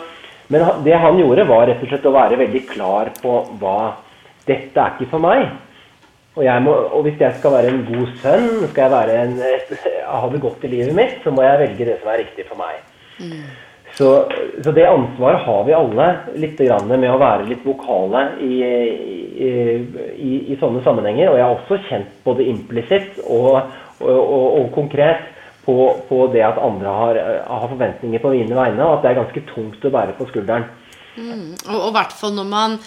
B: Men det han gjorde, var rett og slett å være veldig klar på hva Dette er ikke for meg. Og, må, og hvis jeg skal være en god sønn, skal jeg en, <laughs> ha det godt i livet mitt, så må jeg velge det som er riktig for meg. Så, så det ansvaret har vi alle litt med å være litt vokale i, i, i, i sånne sammenhenger. Og jeg har også kjent både implisitt og, og, og, og konkret på, på, det at andre har, har, forventninger på mine vegne, og at det er ganske tungt å bære på skulderen.
A: Mm, og i hvert fall når man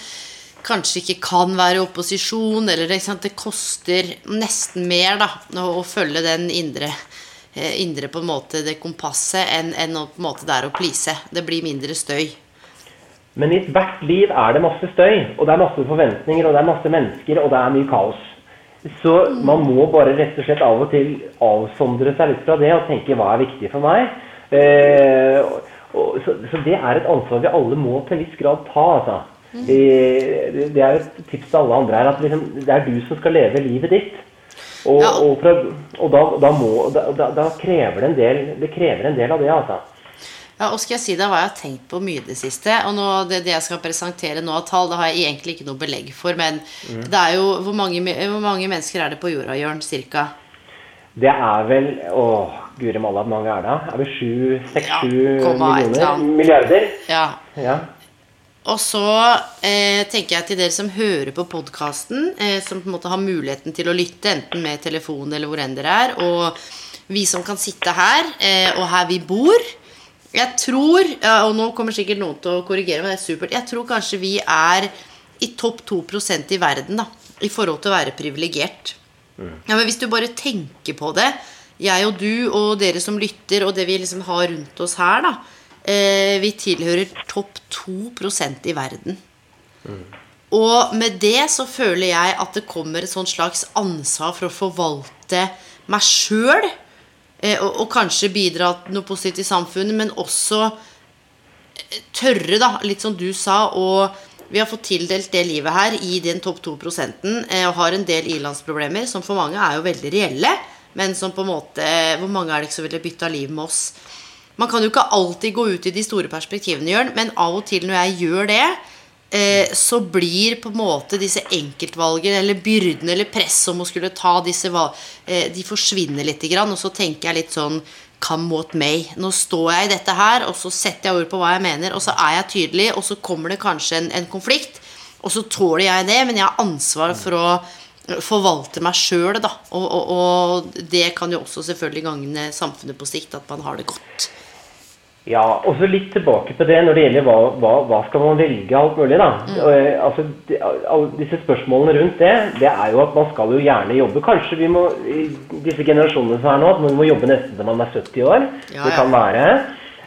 A: kanskje ikke kan være i opposisjon, eller det koster nesten mer da, å, følge den indre, indre på en måte det kompasset enn, enn å, på en måte det er å please. Det blir mindre støy.
B: Men i hvert liv er det masse støy, og det er masse forventninger, og det er masse mennesker, og det er mye kaos. Så man må bare rett og slett av og til avsondre seg litt fra det og tenke hva er viktig for meg. Eh, og, så, så, det er et ansvar vi alle må til en viss grad ta. altså. Mm. Det er et tips til alle andre her at liksom, det er du som skal leve livet ditt. Og, ja. og, fra, og da, da, må, da, da, krever det en del Det krever en del av det, altså.
A: Ja, og skal jeg si deg hva jeg har tenkt på mye det siste. Og nå, det, det, jeg skal presentere nå av tall, det har jeg egentlig ikke noe belegg for. Men mm. det er jo Hvor mange, hvor mange, mennesker er det på jorda, Jørn? Cirka?
B: Det er vel Å, guri malla, hvor mange er det? Er det sju, seks, sju millioner? Milliarder?
A: Ja. ja. Og så eh, tenker jeg til dere som hører på podkasten, eh, som på en måte har muligheten til å lytte, enten med telefon eller hvor enn dere er, og vi som kan sitte her, eh, og her vi bor Jeg tror, ja, og nå kommer sikkert noen til å korrigere, men det er supert Jeg tror kanskje vi er i topp 2% i verden da, i forhold til å være privilegert. Ja, men hvis du bare tenker på det, jeg og du og dere som lytter, og det vi liksom har rundt oss her, da vi tilhører topp 2% i verden. Mm. Og med det så føler jeg at det kommer et sånt slags ansvar for å forvalte meg sjøl. Eh, og, og, kanskje bidra til noe positivt i samfunnet, men også eh, tørre, da, litt som du sa, og vi har fått tildelt det livet her i den topp 2 eh, og har en del ilandsproblemer som for mange er jo veldig reelle, men som på en måte Hvor mange er det ikke som ville bytta liv med oss? Man kan jo ikke alltid gå ut i de store perspektivene, Jørn, men av og til når jeg gjør det, eh, så blir på en måte disse enkeltvalgene eller byrdene eller presset om å skulle ta disse valg, eh, De forsvinner litt. Og så tenker jeg litt sånn Come what may. Nå står jeg i dette her, og så setter jeg ord på hva jeg mener, og så er jeg tydelig, og så kommer det kanskje en, en konflikt, og så tåler jeg det, men jeg har ansvar for å forvalte meg sjøl, da. Og, og, og, det kan jo også selvfølgelig gagne samfunnet på sikt, at man har det godt.
B: Ja, og så litt tilbake på det når det gjelder hva, hva, hva skal man velge alt mulig. da. Mm. Og, altså, de, alle disse spørsmålene rundt det, det er jo at man skal jo gjerne jobbe. Kanskje vi må, i disse generasjonene som er nå, at man må jobbe nesten til man er 70 år. Ja, det kan være.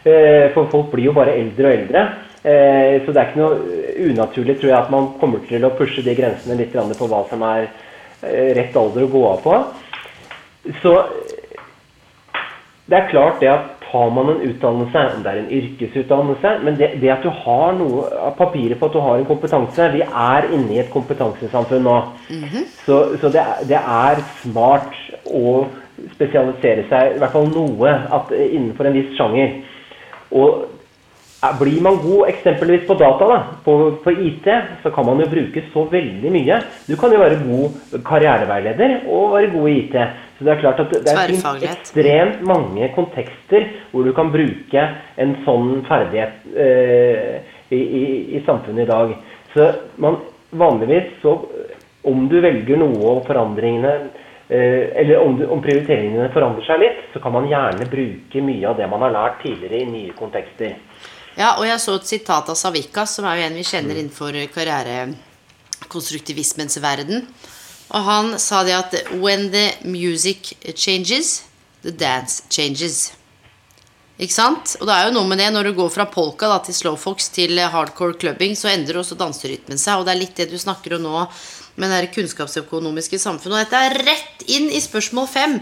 B: Eh, for folk blir jo bare eldre og eldre. Eh, så det er ikke noe unaturlig tror jeg, at man kommer til å pushe de grensene litt på hva som er rett alder å gå av på. Så det er klart det at har man en utdannelse, om det er en yrkesutdannelse Men det, det, at du har noe papiret på at du har en kompetanse Vi er inne i et kompetansesamfunn nå. Mm -hmm. Så, så det, det, er smart å spesialisere seg, i hvert fall noe, at, innenfor en viss sjanger. Og blir man god eksempelvis på data, da, på, på, IT, så kan man jo bruke så veldig mye. Du kan jo være god karriereveileder og være god i IT. Så det er klart at det er ekstremt mange kontekster hvor du kan bruke en sånn ferdighet eh, i, i, i, samfunnet i dag. Så man vanligvis så Om du velger noe og forandringene eh, Eller om, om, prioriteringene forandrer seg litt, så kan man gjerne bruke mye av det man har lært tidligere i nye kontekster.
A: Ja, og jeg så et sitat av Savika, som er jo en vi kjenner innenfor karrierekonstruktivismens verden. Og han sa det at When the music changes, the dance changes. Ikke sant? Og det er jo noe med det når du går fra polka da, til slowfox til hardcore clubbing, så endrer også danserytmen seg. Og det er litt det du snakker om nå med det kunnskapsøkonomiske samfunnet. Og dette er rett inn i spørsmål fem.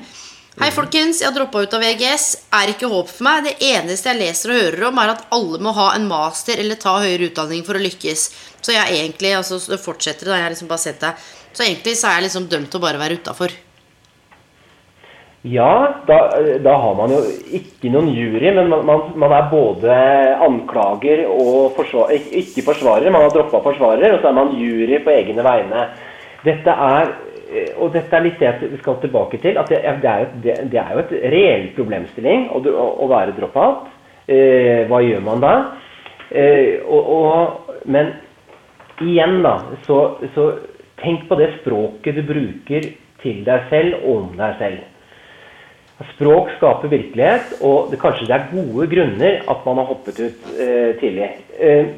A: Hei, folkens. Jeg har droppa ut av VGS. Er ikke håp for meg. Det eneste jeg leser og hører om, er at alle må ha en master eller ta høyere utdanning for å lykkes. Så jeg egentlig, altså, det fortsetter da, jeg har liksom bare sett det så egentlig så er jeg liksom dømt til å bare være utafor.
B: Ja, da, da, har man jo ikke noen jury, men man, man, man er både anklager og forsvar, ikke forsvarer. Man har droppa forsvarer, og så er man jury på egne vegne. Dette er eh, og dette er litt det vi skal tilbake til, at det, det, er, det, det er, jo et reell problemstilling å, å, å være drop-out. Eh, hva gjør man da? Eh, og, og, men igjen, da, så, så tenk på det språket du bruker til deg selv og om deg selv. Språk skaper virkelighet, og det, kanskje det er gode grunner at man har hoppet ut eh, tidlig. Eh,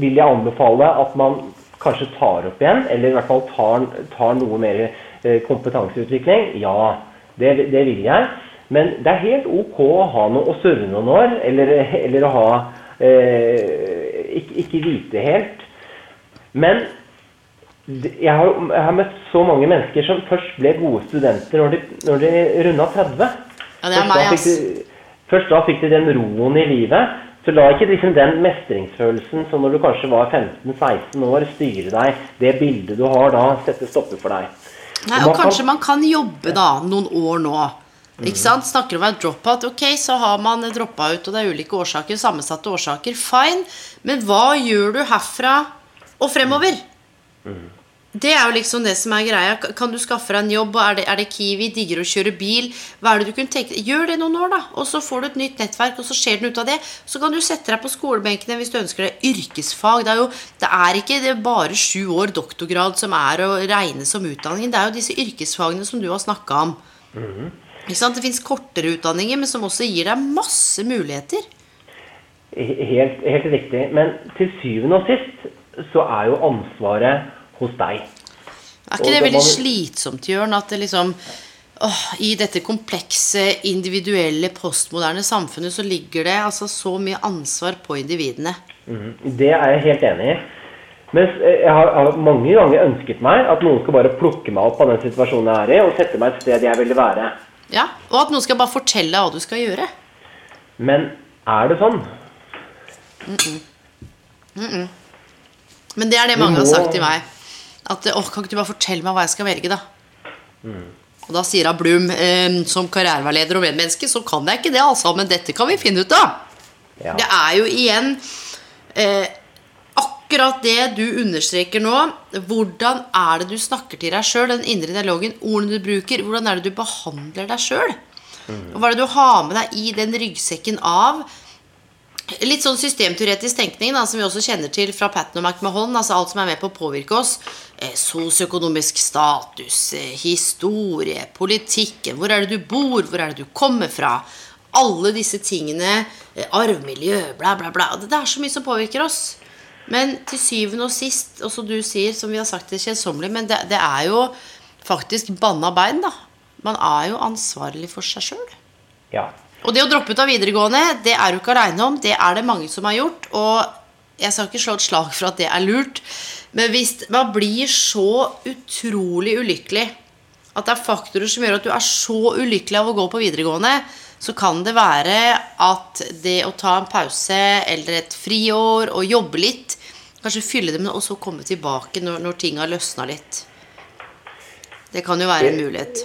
B: vil jeg anbefale at man kanskje tar opp igjen, eller i hvert fall tar, tar noe mer eh, kompetanseutvikling? Ja, det, det, vil jeg. Men det er helt ok å ha noe å surre noen år, eller, eller å ha eh, ikke, ikke vite helt. Men jeg har, jeg har, møtt så mange mennesker som først ble gode studenter når de, når de runda 30.
A: Ja, det er meg,
B: ass. først da fikk de den roen i livet. Så la ikke liksom den mestringsfølelsen som når du kanskje var 15-16 år, styre deg. Det bildet du har da, sette stopper for deg.
A: Nei, og man kanskje kan, man kan jobbe da noen år nå. Ikke sant? Snakker om en drop-out. Ok, så har man droppa ut, og det er ulike årsaker, sammensatte årsaker. Fine. Men hva gjør du herfra og fremover? Mm. Det er jo liksom det som er greia. Kan du skaffe deg en jobb? Er det, er det Kiwi? Digger å kjøre bil? Hva er det du kunne tenke Gjør det noen år, da. Og så får du et nytt nettverk, og så skjer den ut av det. Så kan du sette deg på skolebenkene hvis du ønsker deg yrkesfag. Det er jo det er ikke det bare sju år doktorgrad som er å regne som utdanning. Det er jo disse yrkesfagene som du har snakka om. Mm -hmm. Det fins kortere utdanninger, men som også gir deg masse muligheter.
B: Helt, helt riktig. Men til syvende og sist så er jo ansvaret hos deg.
A: Er ikke det veldig slitsomt, Jørn, at det liksom åh, I dette komplekse, individuelle, postmoderne samfunnet så ligger det altså så mye ansvar på individene?
B: Mm, det er jeg helt enig i. Mens eh, jeg har, mange ganger ønsket meg at noen skal bare plukke meg opp av den situasjonen jeg er i, og sette meg et sted jeg ville være.
A: Ja, Og at noen skal bare fortelle hva du skal gjøre.
B: Men er det sånn?
A: Mm -mm. Mm Men det er det mange har sagt til meg. At åh, kan ikke du bare fortelle meg hva jeg skal velge, da? Mm. Og da sier Blum eh, som karriereveileder og medmenneske så kan jeg ikke det, altså. Men dette kan vi finne ut av. Ja. Det er jo igjen eh, akkurat det du understreker nå. Hvordan er det du snakker til deg sjøl? Den indre dialogen, ordene du bruker. Hvordan er det du behandler deg sjøl? Mm. Hva er det du har med deg i den ryggsekken av Litt sånn systemteoretisk tenkning da, som vi også kjenner til fra Patten og McMahon. Altså alt som er med på å påvirke oss. Eh, Sosioøkonomisk status, eh, historie, politikken. Hvor er det du bor? Hvor er det du kommer fra? Alle disse tingene. Eh, arvmiljø, bla, bla, bla. Det er så mye som påvirker oss. Men til syvende og sist, og som du sier, som vi har sagt det kjedsommelig, men det, det, er jo faktisk banna bein, da. Man er jo ansvarlig for seg sjøl.
B: Ja.
A: Og det å droppe ut av videregående, det er du ikke aleine om. Det er det mange som har gjort. Og jeg skal ikke slå et slag for at det er lurt. Men hvis man blir så utrolig ulykkelig at det er faktorer som gjør at du er så ulykkelig av å gå på videregående, så kan det være at det å ta en pause eller et friår og jobbe litt Kanskje fylle det med og så komme tilbake når, når ting har løsna litt. Det kan jo være en mulighet.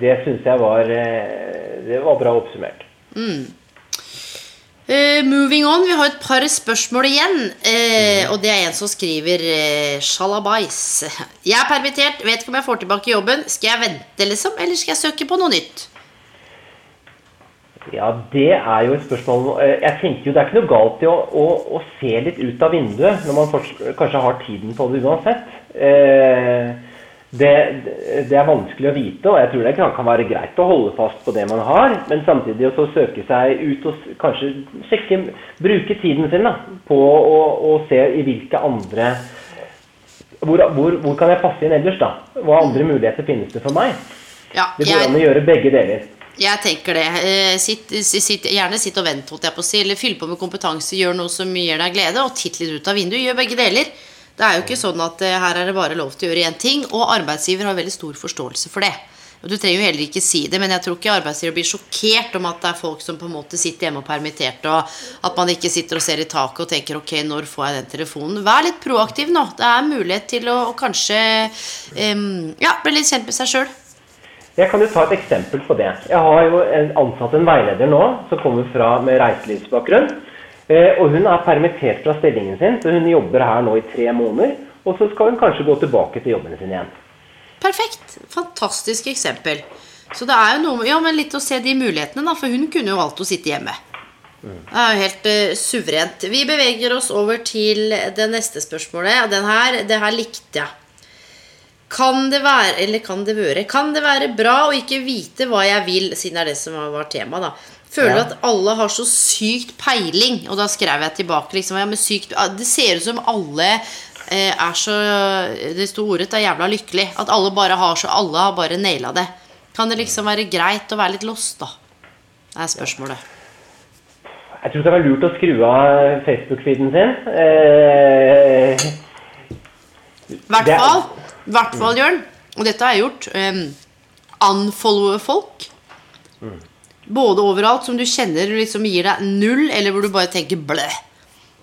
B: Det syns jeg var, eh, det var bra oppsummert.
A: Mm. Uh, moving on. Vi har et par spørsmål igjen. Uh, og det er en som skriver uh, Shalabais. Jeg er permittert, vet ikke om jeg får tilbake jobben. Skal jeg vente, liksom? Eller skal jeg søke på noe nytt?
B: Ja, det er jo et spørsmål Jeg tenker jo Det er ikke noe galt i å, å, å se litt ut av vinduet når man kanskje har tiden på det uansett. Eh, det, det, er vanskelig å vite, og jeg tror det kan, kan, være greit å holde fast på det man har, men samtidig også søke seg ut og kanskje sjekke, bruke tiden sin da, på å, å, se i hvilke andre hvor, hvor, hvor, kan jeg passe inn ellers, da? Hva andre muligheter finnes det for meg?
A: Ja,
B: det går an å gjøre begge deler.
A: Jeg tenker det. Eh, sitt, sitt, gjerne sitt og vent, holdt jeg på å si. Eller fyll på med kompetanse, gjør noe som gir deg glede, og titt litt ut av vinduet. Gjør begge deler. Det er jo ikke sånn at eh, her er det bare lov til å gjøre én ting, og arbeidsgiver har veldig stor forståelse for det. Og Du trenger jo heller ikke si det, men jeg tror ikke arbeidsgiver blir sjokkert om at det er folk som på en måte sitter hjemme og permittert, og at man ikke sitter og ser i taket og tenker ok, når får jeg den telefonen? Vær litt proaktiv nå. Det er mulighet til å, å kanskje um, ja, bli litt kjent med seg sjøl.
B: Jeg kan jo ta et eksempel på det. Jeg har jo ansatt en veileder nå som kommer fra med reiselivsbakgrunn. Eh, og hun er permittert fra stillingen sin, så hun jobber her nå i tre måneder. Og så skal hun kanskje gå tilbake til jobben sin igjen.
A: Perfekt. Fantastisk eksempel. Så det er jo noe med Ja, men litt å se de mulighetene, da. For hun kunne jo valgt å sitte hjemme. Det er jo helt uh, suverent. Vi beveger oss over til det neste spørsmålet. Og den her, det her likte jeg. Kan det være Eller kan det være Kan det være bra å ikke vite hva jeg vil, siden det er det som var tema, da. Føler
B: Ja.
A: at alle har så sykt peiling. Og da skrev jeg tilbake liksom ja, men sykt, Det ser ut som alle eh, er så Det sto ordet er jævla lykkelig. At alle bare har så Alle har bare naila det. Kan det liksom være greit å være litt lost, da? Det er spørsmålet.
B: Jeg tror det kan være lurt å skru av Facebook-feeden sin. Eh,
A: hvert
B: er-
A: fall, hvert fall, Jørn, og dette har jeg gjort, um, unfollowe folk. Både overalt som du kjenner liksom gir deg null, eller hvor du bare tenker blø.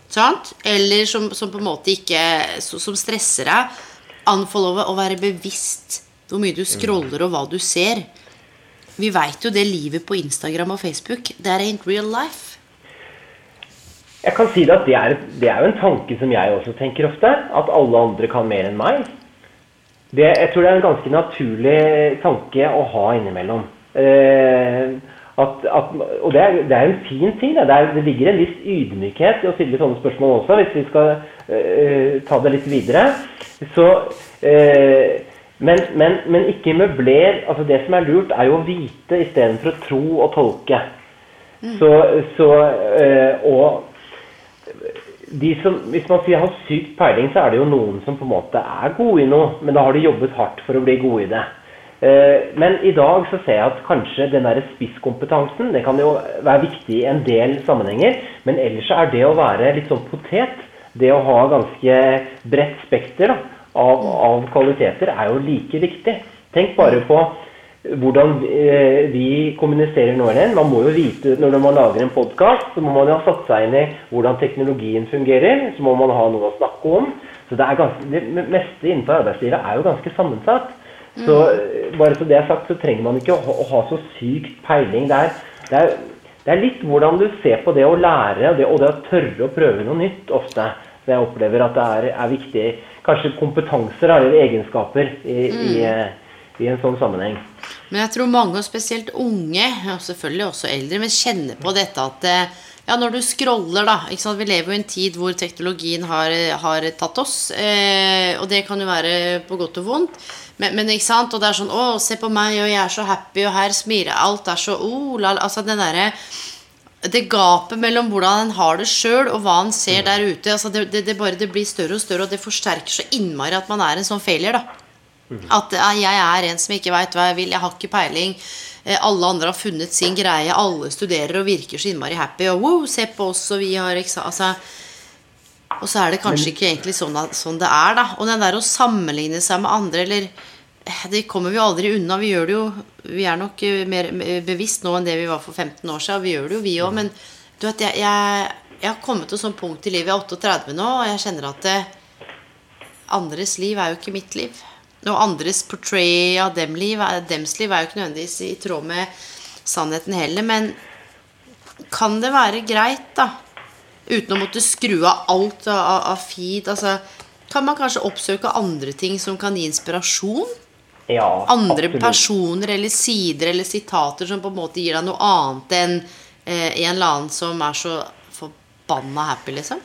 A: Sant? Eller som, som på en måte ikke Som stresser deg. Anfollowe å være bevisst hvor mye du scroller og hva du ser. Vi veit jo det livet på Instagram og Facebook. That ain't real life.
B: Jeg kan si det at det er, det er jo en tanke som jeg også tenker ofte. At alle andre kan mer enn meg. Det, jeg tror det er en ganske naturlig tanke å ha innimellom. Eh, at, at, og det er, det er en fin ting. Det, er, det ligger en viss ydmykhet i å stille sånne spørsmål også, hvis vi skal uh, ta det litt videre. Så, uh, men, men, men ikke møbler. Altså det som er lurt, er jo å vite istedenfor å tro og tolke. Så, så uh, Og de som, hvis man sier har sykt peiling, så er det jo noen som på en måte er gode i noe, men da har de jobbet hardt for å bli gode i det. Eh, Men i dag så ser jeg at kanskje den der spisskompetansen det kan jo være viktig i en del sammenhenger, men ellers er det å være litt sånn potet, det å ha ganske bredt spekter da, av, av kvaliteter, er jo like viktig. Tenk bare på hvordan eh, vi kommuniserer nå igjen. Man må jo vite når man lager en podkast, så må man jo ha satt seg inn i hvordan teknologien fungerer. Så må man ha noe å snakke om. Så det, er ganske, det meste innenfor arbeidslivet er jo ganske sammensatt. Så eh, bare så det er sagt, så trenger man ikke å ha, så sykt peiling. Det er, det, er, det er litt hvordan du ser på det å lære og det, og det å tørre å prøve noe nytt ofte. Så jeg opplever at det er, er viktig. Kanskje kompetanser eller egenskaper i, i, eh, i en sånn sammenheng.
A: Men jeg tror mange, og spesielt unge, og selvfølgelig også eldre, men kjenner på dette at eh, ja, når du scroller, da? Vi lever jo i en tid hvor teknologien har, har tatt oss. Eh, og det kan jo være på godt og vondt. Men, men ikke sant? Og det er sånn Å, se på meg, og jeg er så happy, og her smiler Alt er så oh, la, la. Altså den derre det gapet mellom hvordan en har det sjøl, og hva en ser der ute altså det, det, det, bare, det blir større og større, og det forsterker så innmari at man er en sånn failure. da At jeg er en som ikke veit hva jeg vil, jeg har ikke peiling. Eh, Alle andre har funnet sin greie, alle studerer og virker så innmari happy. Og wow, se på oss, og vi har. Altså, og så er det kanskje ikke egentlig sånn, sånn det er, da. Og den der å sammenligne seg med andre, eller eh, Det kommer vi aldri unna. Vi gjør det jo Vi er nok eh, mer bevisst nå enn det vi var for 15 år siden. Vi gjør det jo, vi òg. Men du vet, jeg, jeg, jeg har kommet til et sånt punkt i livet. Jeg er 38 nå, og jeg kjenner at det, andres liv er jo ikke mitt liv. Og andres portray av dem liv, dems liv er jo ikke nødvendigvis i tråd med sannheten heller. Men kan det være greit, da? Uten å måtte skru av alt av, av feed. Altså, kan man kanskje oppsøke andre ting som kan gi inspirasjon?
B: Ja,
A: Andre
B: absolutt.
A: personer eller sider eller sitater som på en måte gir deg noe annet enn eh, en eller annen som er så forbanna happy, liksom?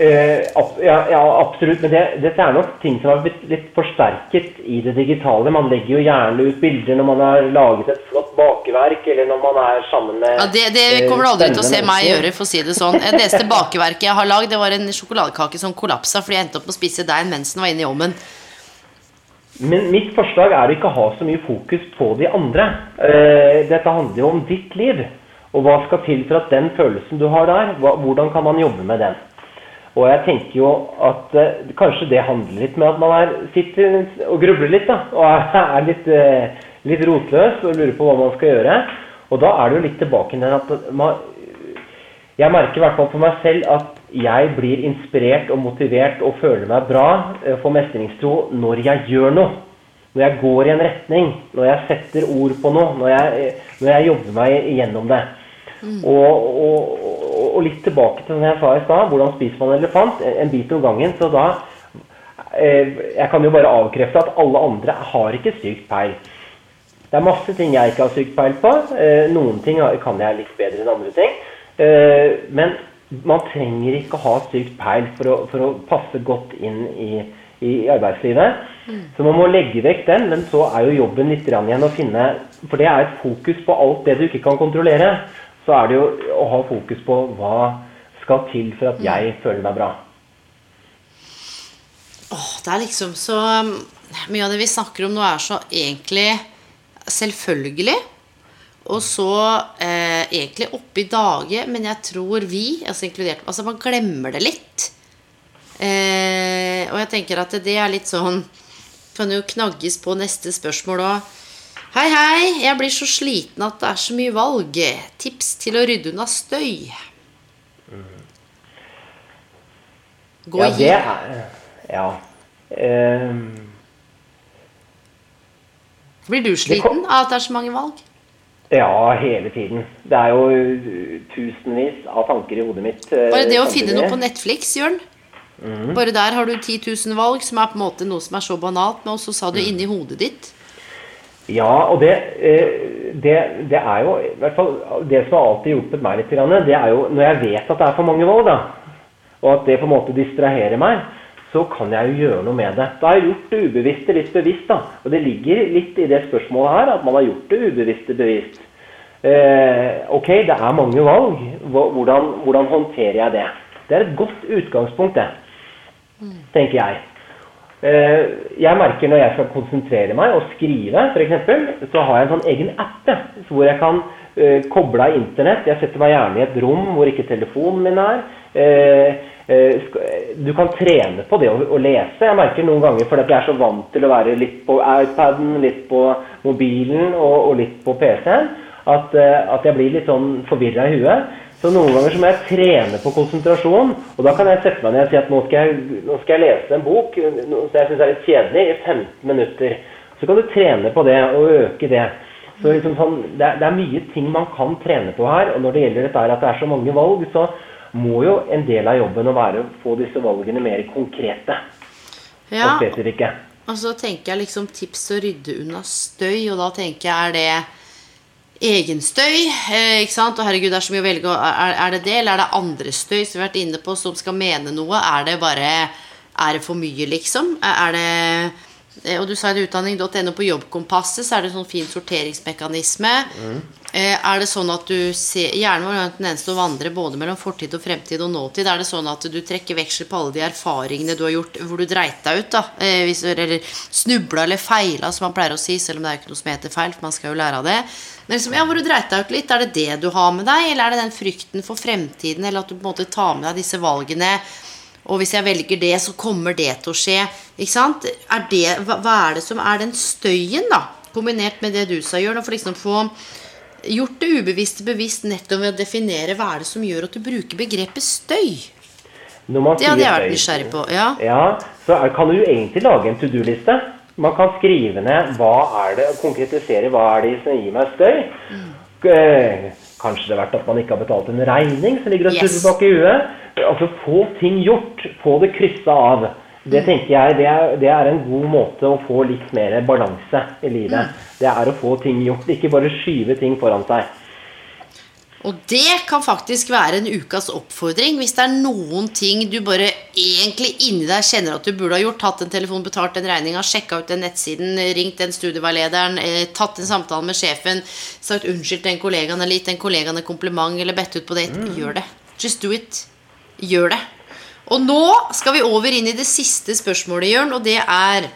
B: Eh, ja, ja, absolutt. Men det, dette er nok ting som har blitt litt forsterket i det digitale. Man legger jo gjerne ut bilder når man har laget et flott bakeverk, eller når man er sammen med
A: Ja, det, det
B: eh,
A: kommer du aldri til å se meg gjøre, for å si det sånn. Det neste bakeverket jeg har lagd, det var en sjokoladekake som kollapsa fordi jeg endte opp med å spise deigen mens den var inne i ovnen.
B: Men mitt forslag er å ikke ha så mye fokus på de andre. Eh, dette handler jo om ditt liv. Og hva skal til for at den følelsen du har der, hva, hvordan kan man jobbe med den? Og jeg tenker jo at eh, kanskje det handler litt med at man er, sitter og grubler litt, da. Og er, <laughs> er litt, eh, litt rotløs og lurer på hva man skal gjøre. Og da er det jo litt tilbake til at man, jeg merker i hvert fall for meg selv at jeg blir inspirert og motivert og føler meg bra, eh, får mestringstro, når jeg gjør noe. Når jeg går i en retning, når jeg setter ord på noe, når jeg, eh, når jeg jobber meg gjennom det. Mm. og, og, og litt tilbake til det jeg sa i stad, hvordan spiser man elefant? En bit om gangen. Så da eh, Jeg kan jo bare avkrefte at alle andre har ikke sykt peil. Det er masse ting jeg ikke har sykt peil på. Eh, noen ting kan jeg litt bedre enn andre ting. Eh, men man trenger ikke ha sykt peil for å, for å passe godt inn i, i arbeidslivet. Mm. Så man må legge vekk den, men så er jo jobben litt igjen å finne For det er et fokus på alt det du ikke kan kontrollere. Så er det jo å ha fokus på hva skal til for at jeg mm. føler meg bra.
A: Åh, det er liksom så Mye av det vi snakker om nå, er så egentlig selvfølgelig. Og så eh, egentlig oppe i dage, men jeg tror vi, altså inkludert Altså, man glemmer det litt. Eh, og jeg tenker at det er litt sånn Kan jo knagges på neste spørsmål òg. Hei, hei, jeg blir så sliten at det er så mye valg. Tips til å rydde unna støy.
B: Gå ja, det er Ja. Um,
A: blir du sliten av at det er så mange valg?
B: Ja, hele tiden. Det er jo tusenvis av tanker i hodet mitt.
A: Eh, Bare det å finne noe på Netflix, Jørn. Mm. Bare der har du 10 000 valg, som er på en måte noe som er så banalt, men også sa du mm. inni hodet ditt.
B: Ja, og det, eh, det, det, er jo i hvert fall Det som har alltid hjulpet meg litt, det er jo når jeg vet at det er for mange valg, da, og at det på en måte distraherer meg, så kan jeg jo gjøre noe med det. Da har jeg gjort det ubevisste litt bevisst. da. Og det ligger litt i det spørsmålet her at man har gjort det ubevisste bevisst. Eh, ok, det er mange valg. Hvordan, hvordan, håndterer jeg det? Det er et godt utgangspunkt, det. Tenker jeg. Eh, jeg merker når jeg skal konsentrere meg og skrive, f.eks., så har jeg en sånn egen app hvor jeg kan eh, koble av internett. Jeg setter meg gjerne i et rom hvor ikke telefonen min er. Eh, du kan trene på det å, lese. Jeg merker noen ganger fordi jeg er så vant til å være litt på iPaden, litt på mobilen og, litt på PC-en, at, at, jeg blir litt sånn forvirra i huet. Så noen ganger så må jeg trene på konsentrasjon. Og da kan jeg sette meg ned og si at nå skal jeg, nå skal jeg lese en bok som jeg syns er litt kjedelig, i 15 minutter. Så kan du trene på det og øke det. Så liksom sånn, det, er, det, er, mye ting man kan trene på her. Og når det gjelder dette at det er så mange valg, så må jo en del av jobben å være å få disse valgene mer konkrete
A: ja, og spesifikke. Og så tenker jeg liksom tips å rydde unna støy, og da tenker jeg er det egenstøy? Eh, ikke sant? Og herregud, det er så mye å velge. Er, er det det, eller er det andre støy som vi har vært inne på, som skal mene noe? Er det bare Er det for mye, liksom? Er det og du sa i utdanning.no på Jobbkompasset så er det en sånn fin sorteringsmekanisme. Mm. Er det sånn at du ser Hjernen vår har en tendens til å vandre både mellom fortid og fremtid og nåtid. Er det sånn at du trekker veksel på alle de erfaringene du har gjort hvor du dreit deg ut? da eh, Eller snubla eller feila, som man pleier å si, selv om det er ikke noe som heter feil. For man skal jo lære av det. Men liksom, ja, hvor du dreit deg ut litt, Er det det du har med deg, eller er det den frykten for fremtiden, eller at du på en måte tar med deg disse valgene og hvis jeg velger det, så kommer det til å skje. Ikke sant? Er det, hva, er det som er den støyen, da? Kombinert med det du sa, Jørn. For liksom få gjort det ubevisste bevisst nettopp ved å definere hva er det som gjør at du bruker begrepet støy. det hadde jeg vært nysgjerrig på. Ja,
B: ja så er, kan du jo egentlig lage en to do-liste. Man kan skrive ned hva er det, konkretisere hva er det som gir meg støy. Mm. Kanskje det er verdt at man ikke har betalt en regning som ligger og surrer bak i huet. Altså få ting gjort. Få det kryssa av. Det mm. tenker jeg det er, det er, en god måte å få litt mer balanse i livet. Mm. Det er å få ting gjort, ikke bare skyve ting foran seg.
A: Og det kan faktisk være en ukas oppfordring. Hvis det er noen ting du bare egentlig inni deg kjenner at du burde ha gjort, tatt en telefon, betalt den regninga, sjekka ut den nettsiden, ringt den studieveilederen, eh, tatt en samtale med sjefen, sagt unnskyld til en kollega eller gitt en kollega en kompliment eller bedt ut på date, mm. gjør det. Just do it. Gjør det. Og nå skal vi over inn i det siste spørsmålet, Jørn, og det er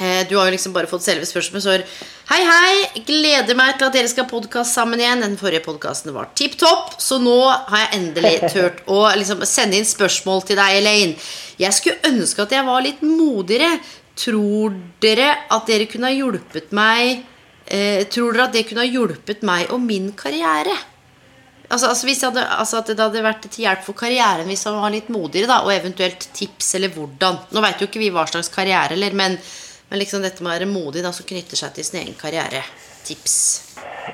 A: du har jo liksom bare fått selve spørsmålet. Så hei, hei. Gleder meg til at dere skal ha podkast sammen igjen. Den forrige podkasten var tipp topp, så nå har jeg endelig <laughs> turt å liksom sende inn spørsmål til deg, Elaine. Jeg skulle ønske at jeg var litt modigere. Tror dere at dere kunne ha hjulpet meg eh, Tror dere at det kunne ha hjulpet meg og min karriere? Altså, altså, hadde, altså, At det hadde vært til hjelp for karrieren hvis han var litt modigere, da, og eventuelt tips eller hvordan. Nå veit jo ikke vi hva slags karriere, eller, men men liksom dette med å være modig da, som knytter seg til sin egen karriere. Tips.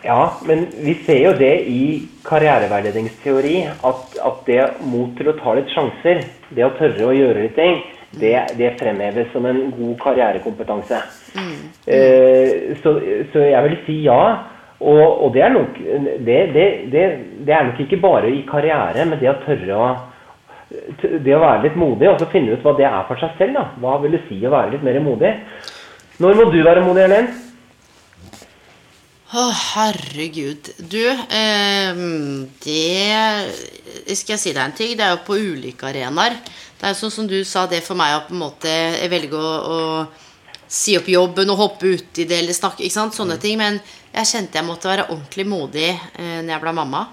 B: Ja, men vi ser jo det i karriereveiledningsteori at, at det mot til å ta litt sjanser, det å tørre å gjøre litt ting, det, det fremheves som en god karrierekompetanse. Eh, så, så jeg vil si ja. Og, og det, er nok, det, det, det, det er nok ikke bare i karriere, men det å tørre å det å være litt modig og så finne ut hva det er for seg selv. da. Hva vil det si å være litt mer modig? Når må du være modig, Helen?
A: Å, herregud. Du, eh, det Skal jeg si deg en ting? Det er jo på ulike arenaer. Det er sånn som du sa, det for meg å på en måte velge å, å si opp jobben og hoppe uti det eller snakke, ikke sant? Sånne ting. Men jeg kjente jeg måtte være ordentlig modig eh, når jeg ble mamma.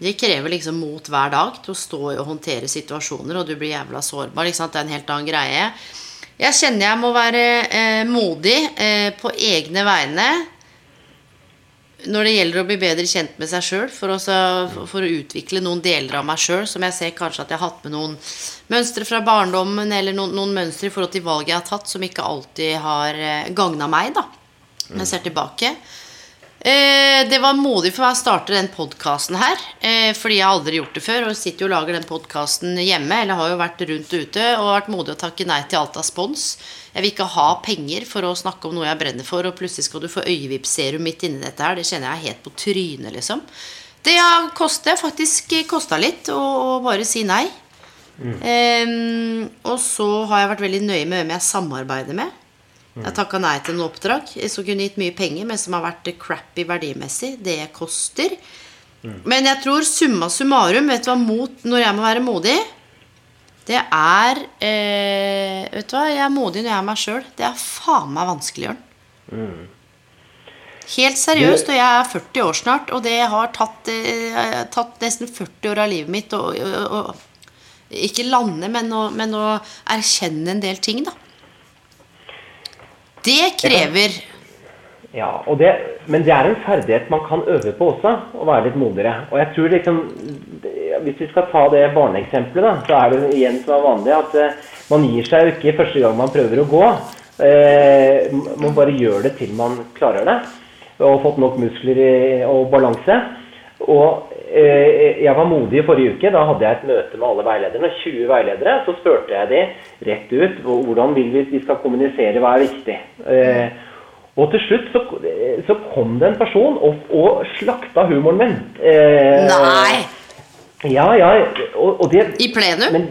A: Det krever liksom mot hver dag til å stå og håndtere situasjoner, og du blir jævla sårbar. Det er en helt annen greie. Jeg kjenner jeg må være eh, modig eh, på egne vegne når det gjelder å bli bedre kjent med seg sjøl, for, for, å utvikle noen deler av meg sjøl som jeg ser kanskje at jeg har hatt med noen mønstre fra barndommen, eller noen, noen mønstre i forhold til valget jeg har tatt, som ikke alltid har eh, gagna meg, da. Når jeg ser tilbake. Eh, det var modig for meg å starte den podkasten her, eh, fordi jeg har aldri gjort det før. Og sitter jo og lager den podkasten hjemme, eller har jo vært rundt og ute og vært modig å takke nei til alt av spons. Jeg vil ikke ha penger for å snakke om noe jeg brenner for, og plutselig skal du få øyevippserum midt inni dette her. Det kjenner jeg helt på trynet, liksom. Det har kostet, faktisk kosta litt å, å, bare si nei. Mm. Um, og så har jeg vært veldig nøye med hvem jeg samarbeider med. Jeg har takka nei til noen oppdrag som kunne gitt mye penger, men som har vært crappy verdimessig. Det koster. Men jeg tror summa summarum, vet du hva, mot når jeg må være modig Det er eh, Vet du hva, jeg er modig når jeg er meg sjøl. Det er faen meg vanskelig, Jørn. Helt seriøst, og jeg er 40 år snart, og det har tatt, eh, tatt nesten 40 år av livet mitt å ikke lande, men å, men å erkjenne en del ting, da. Det krever
B: Ja, det, men det er en ferdighet man kan øve på også, å være litt modigere. Og jeg tror liksom Hvis vi skal ta det barneeksempelet, da, så er det igjen som er vanlig at uh, man gir seg jo ikke første gang man prøver å gå. Uh, man bare gjør det til man klarer det. Og fått nok muskler og balanse. Og Eh, jeg var modig i forrige uke. Da hadde jeg et møte med alle veilederne. 20 veiledere. Så spurte jeg de rett ut hvordan vil vi vi skal kommunisere, hva er viktig. Eh, og til slutt så, så kom det en person og, og slakta humoren min.
A: Eh, Nei!
B: Ja, ja. Og, og det,
A: I plenum? Men,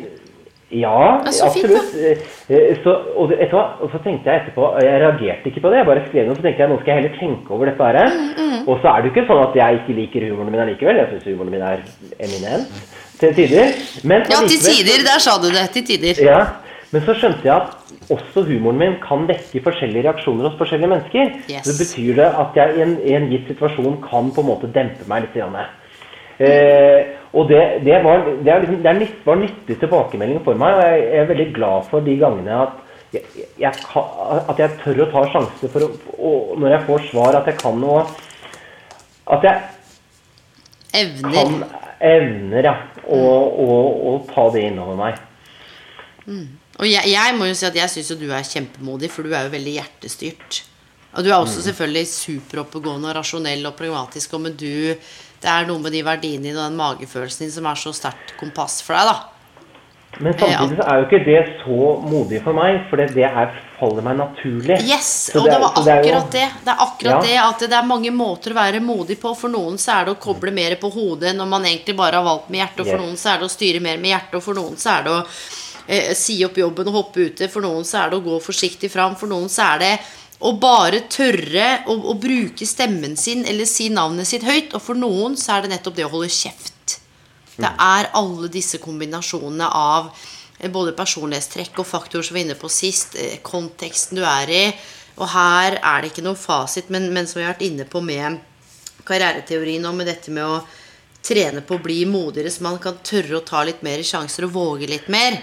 B: ja, absolutt. Eh, så, og, det, og, så tenkte jeg etterpå Jeg reagerte ikke på det. Jeg bare skrev noe, så tenkte jeg nå skal jeg heller tenke over dette her. Mm, mm. Og så er det jo ikke sånn at jeg ikke liker humoren min allikevel. Jeg syns humoren min er eminent til tider.
A: Men, ja, til tider. Der sa du det. Til tider.
B: Ja, Men så skjønte jeg at også humoren min kan dekke forskjellige reaksjoner hos forskjellige mennesker. Yes. Det betyr det at jeg i en, i en gitt situasjon kan på en måte dempe meg litt. Grann. Eh, og det, det, var, det, er liksom, det var nyttig tilbakemelding for meg, og jeg, jeg, er veldig glad for de gangene at jeg, jeg, at jeg tør å ta sjanser for å, og når jeg får svar, at jeg kan noe At jeg
A: evner.
B: kan evner ja, å, ta det innover meg.
A: Mm. Og jeg, jeg, må jo si at jeg syns du er kjempemodig, for du er jo veldig hjertestyrt. Og du er også mm. selvfølgelig superoppegående og rasjonell og pragmatisk, og men du det er noe med de verdiene dine og den magefølelsen din som er så sterkt kompass for deg, da.
B: Men samtidig så er jo ikke det så modig for meg, for det er, faller meg naturlig.
A: Yes, og det, det, var akkurat det. Er det. det er akkurat ja. det at det er mange måter å være modig på. For noen så er det å koble mer på hodet når man egentlig bare har valgt med hjertet. Og for noen så er det å styre mer med hjertet, og for noen så er det å eh, si opp jobben og hoppe ute. For noen så er det å gå forsiktig fram. For noen så er det å bare tørre å, å, bruke stemmen sin eller si navnet sitt høyt. Og for noen så er det nettopp det å holde kjeft. Det mm. er alle disse kombinasjonene av eh, både personlighetstrekk og faktorer som vi var inne på sist, eh, konteksten du er i. Og her er det ikke noen fasit, men, men som vi har vært inne på med karriereteorien og med dette med å trene på å bli modigere, så man kan tørre å ta litt mer sjanser og våge litt mer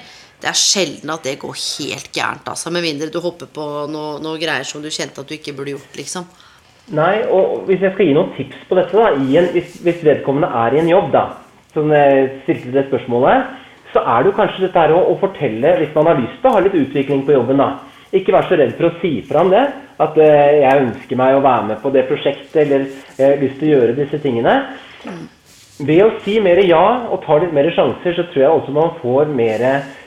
A: det er sjelden at det går helt gærent, altså. Med mindre du hopper på noe, noe, greier som du kjente at du ikke burde gjort, liksom.
B: Nei, og hvis jeg skal gi noen tips på dette, da, en, hvis, hvis, vedkommende er i en jobb, da, som stilte det spørsmålet, så er det jo kanskje dette her å, å, fortelle, hvis man har lyst til å ha litt utvikling på jobben, da. Ikke vær så redd for å si fra om det. At eh, jeg ønsker meg å være med på det prosjektet, eller jeg har lyst til å gjøre disse tingene. Ved å si mer ja og ta litt mer sjanser, så tror jeg også man får mer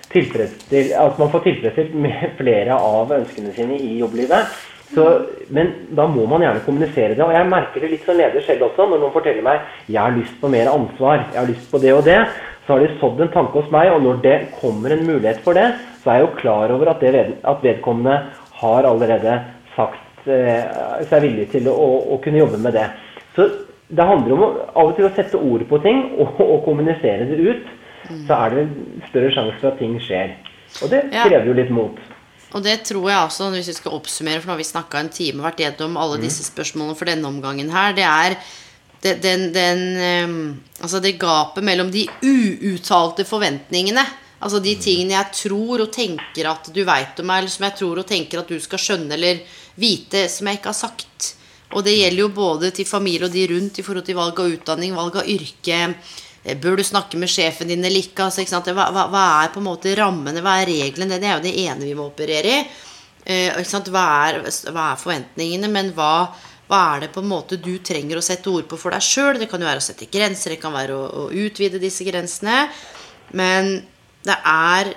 B: at man får tilfredsstilt flere av ønskene sine i jobblivet. Så, men da må man gjerne kommunisere det. Og jeg merker det litt som leder selv også, når noen forteller meg jeg har lyst på mer ansvar, jeg har lyst på det og det. Så har de sådd en tanke hos meg, og når det kommer en mulighet for det, så er jeg jo klar over at, ved, at vedkommende har allerede sagt eh, seg villig til å, å, kunne jobbe med det. Så det handler om å, av og til å sette ord på ting og, og kommunisere det ut. Så er det større sjanse for at ting skjer. Og det krever jo litt mot.
A: Og det tror jeg også, hvis vi skal oppsummere, for nå har vi snakka en time og vært gjennom alle mm. disse spørsmålene for denne omgangen her, det er det, den, den, um, altså det gapet mellom de uuttalte forventningene. Altså de tingene jeg tror og tenker at du veit om meg, eller som jeg tror og tenker at du skal skjønne eller vite, som jeg ikke har sagt. Og det gjelder jo både til familie og de rundt i forhold til valg av utdanning, valg av yrke bør du snakke med sjefen din eller ikke? Altså, hva, hva, hva, er på en måte rammene? Hva er reglene? Det er jo det ene vi må operere i. Eh, hva, er, hva, er, forventningene? Men hva, er det på en måte du trenger å sette ord på for deg sjøl? Det kan jo være å sette grenser, det kan være å, å utvide disse grensene. Men det er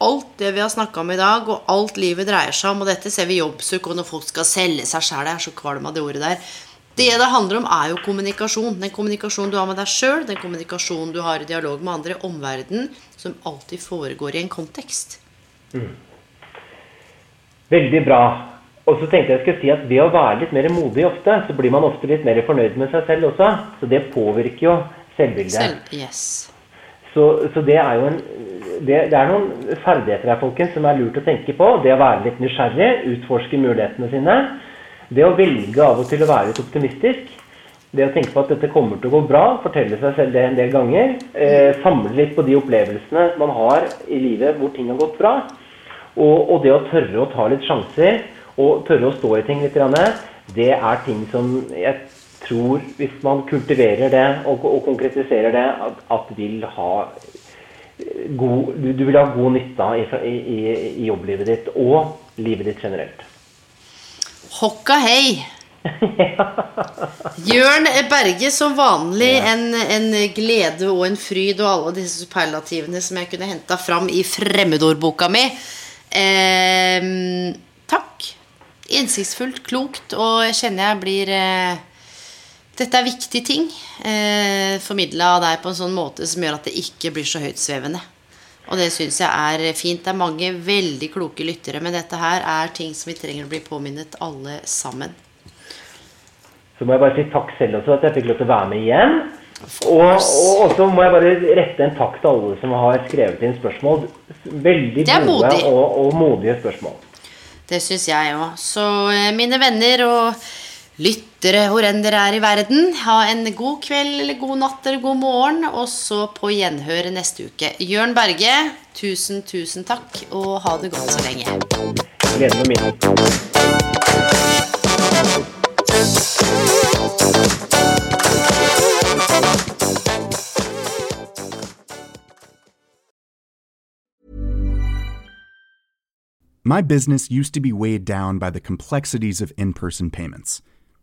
A: alt det vi har snakka om i dag, og alt livet dreier seg om, og dette ser vi i jobbsøk, og når folk skal selge seg sjæl, jeg er så kvalm av det ordet der det det handler om, er jo kommunikasjon. Den kommunikasjonen du har med deg sjøl, den kommunikasjonen du har i dialog med andre, omverdenen, som alltid foregår i en kontekst. Mm.
B: Veldig bra. Og så tenkte jeg skulle si at ved å være litt mer modig ofte, så blir man ofte litt mer fornøyd med seg selv også. Så det påvirker jo selvbildet. Selv,
A: yes.
B: Så, så, det er jo en det, det, er noen ferdigheter her, folkens, som er lurt å tenke på. Det å være litt nysgjerrig, utforske mulighetene sine. Det å velge av og til å være litt optimistisk, det å tenke på at dette kommer til å gå bra, fortelle seg selv det en del ganger, eh, samle litt på de opplevelsene man har i livet hvor ting har gått bra, og, og det å tørre å ta litt sjanser og tørre å stå i ting litt, det er ting som jeg tror, hvis man kultiverer det og, og konkretiserer det, at, at vil ha god, du, du, vil ha god nytte av i, i, i jobblivet ditt og livet ditt generelt.
A: Hokka hei! <laughs> Jørn Berge, som vanlig en, en, glede og en fryd og alle disse superlativene som jeg kunne henta fram i fremmedordboka mi. Eh, takk. Innsiktsfullt, klokt, og jeg kjenner jeg blir eh, Dette er viktige ting. Eh, Formidla av deg på en sånn måte som gjør at det ikke blir så høytsvevende. Og det syns jeg er fint. Det er mange veldig kloke lyttere, men dette her er ting som vi trenger å bli påminnet alle sammen.
B: Så må jeg bare si takk selv også, at jeg fikk lov til å være med igjen. Og, og så må jeg bare rette en takk til alle som har skrevet inn spørsmål. Veldig gode og, og, modige spørsmål.
A: Det syns jeg òg. Så eh, mine venner og lyttere hvor enn dere er i verden. Ha en god kveld eller god natt eller god morgen, og så på gjenhør neste uke. Jørn Berge, tusen, tusen takk, og ha det godt så lenge.
B: Gleden min.
C: My business used to be weighed down by the complexities of in person payments.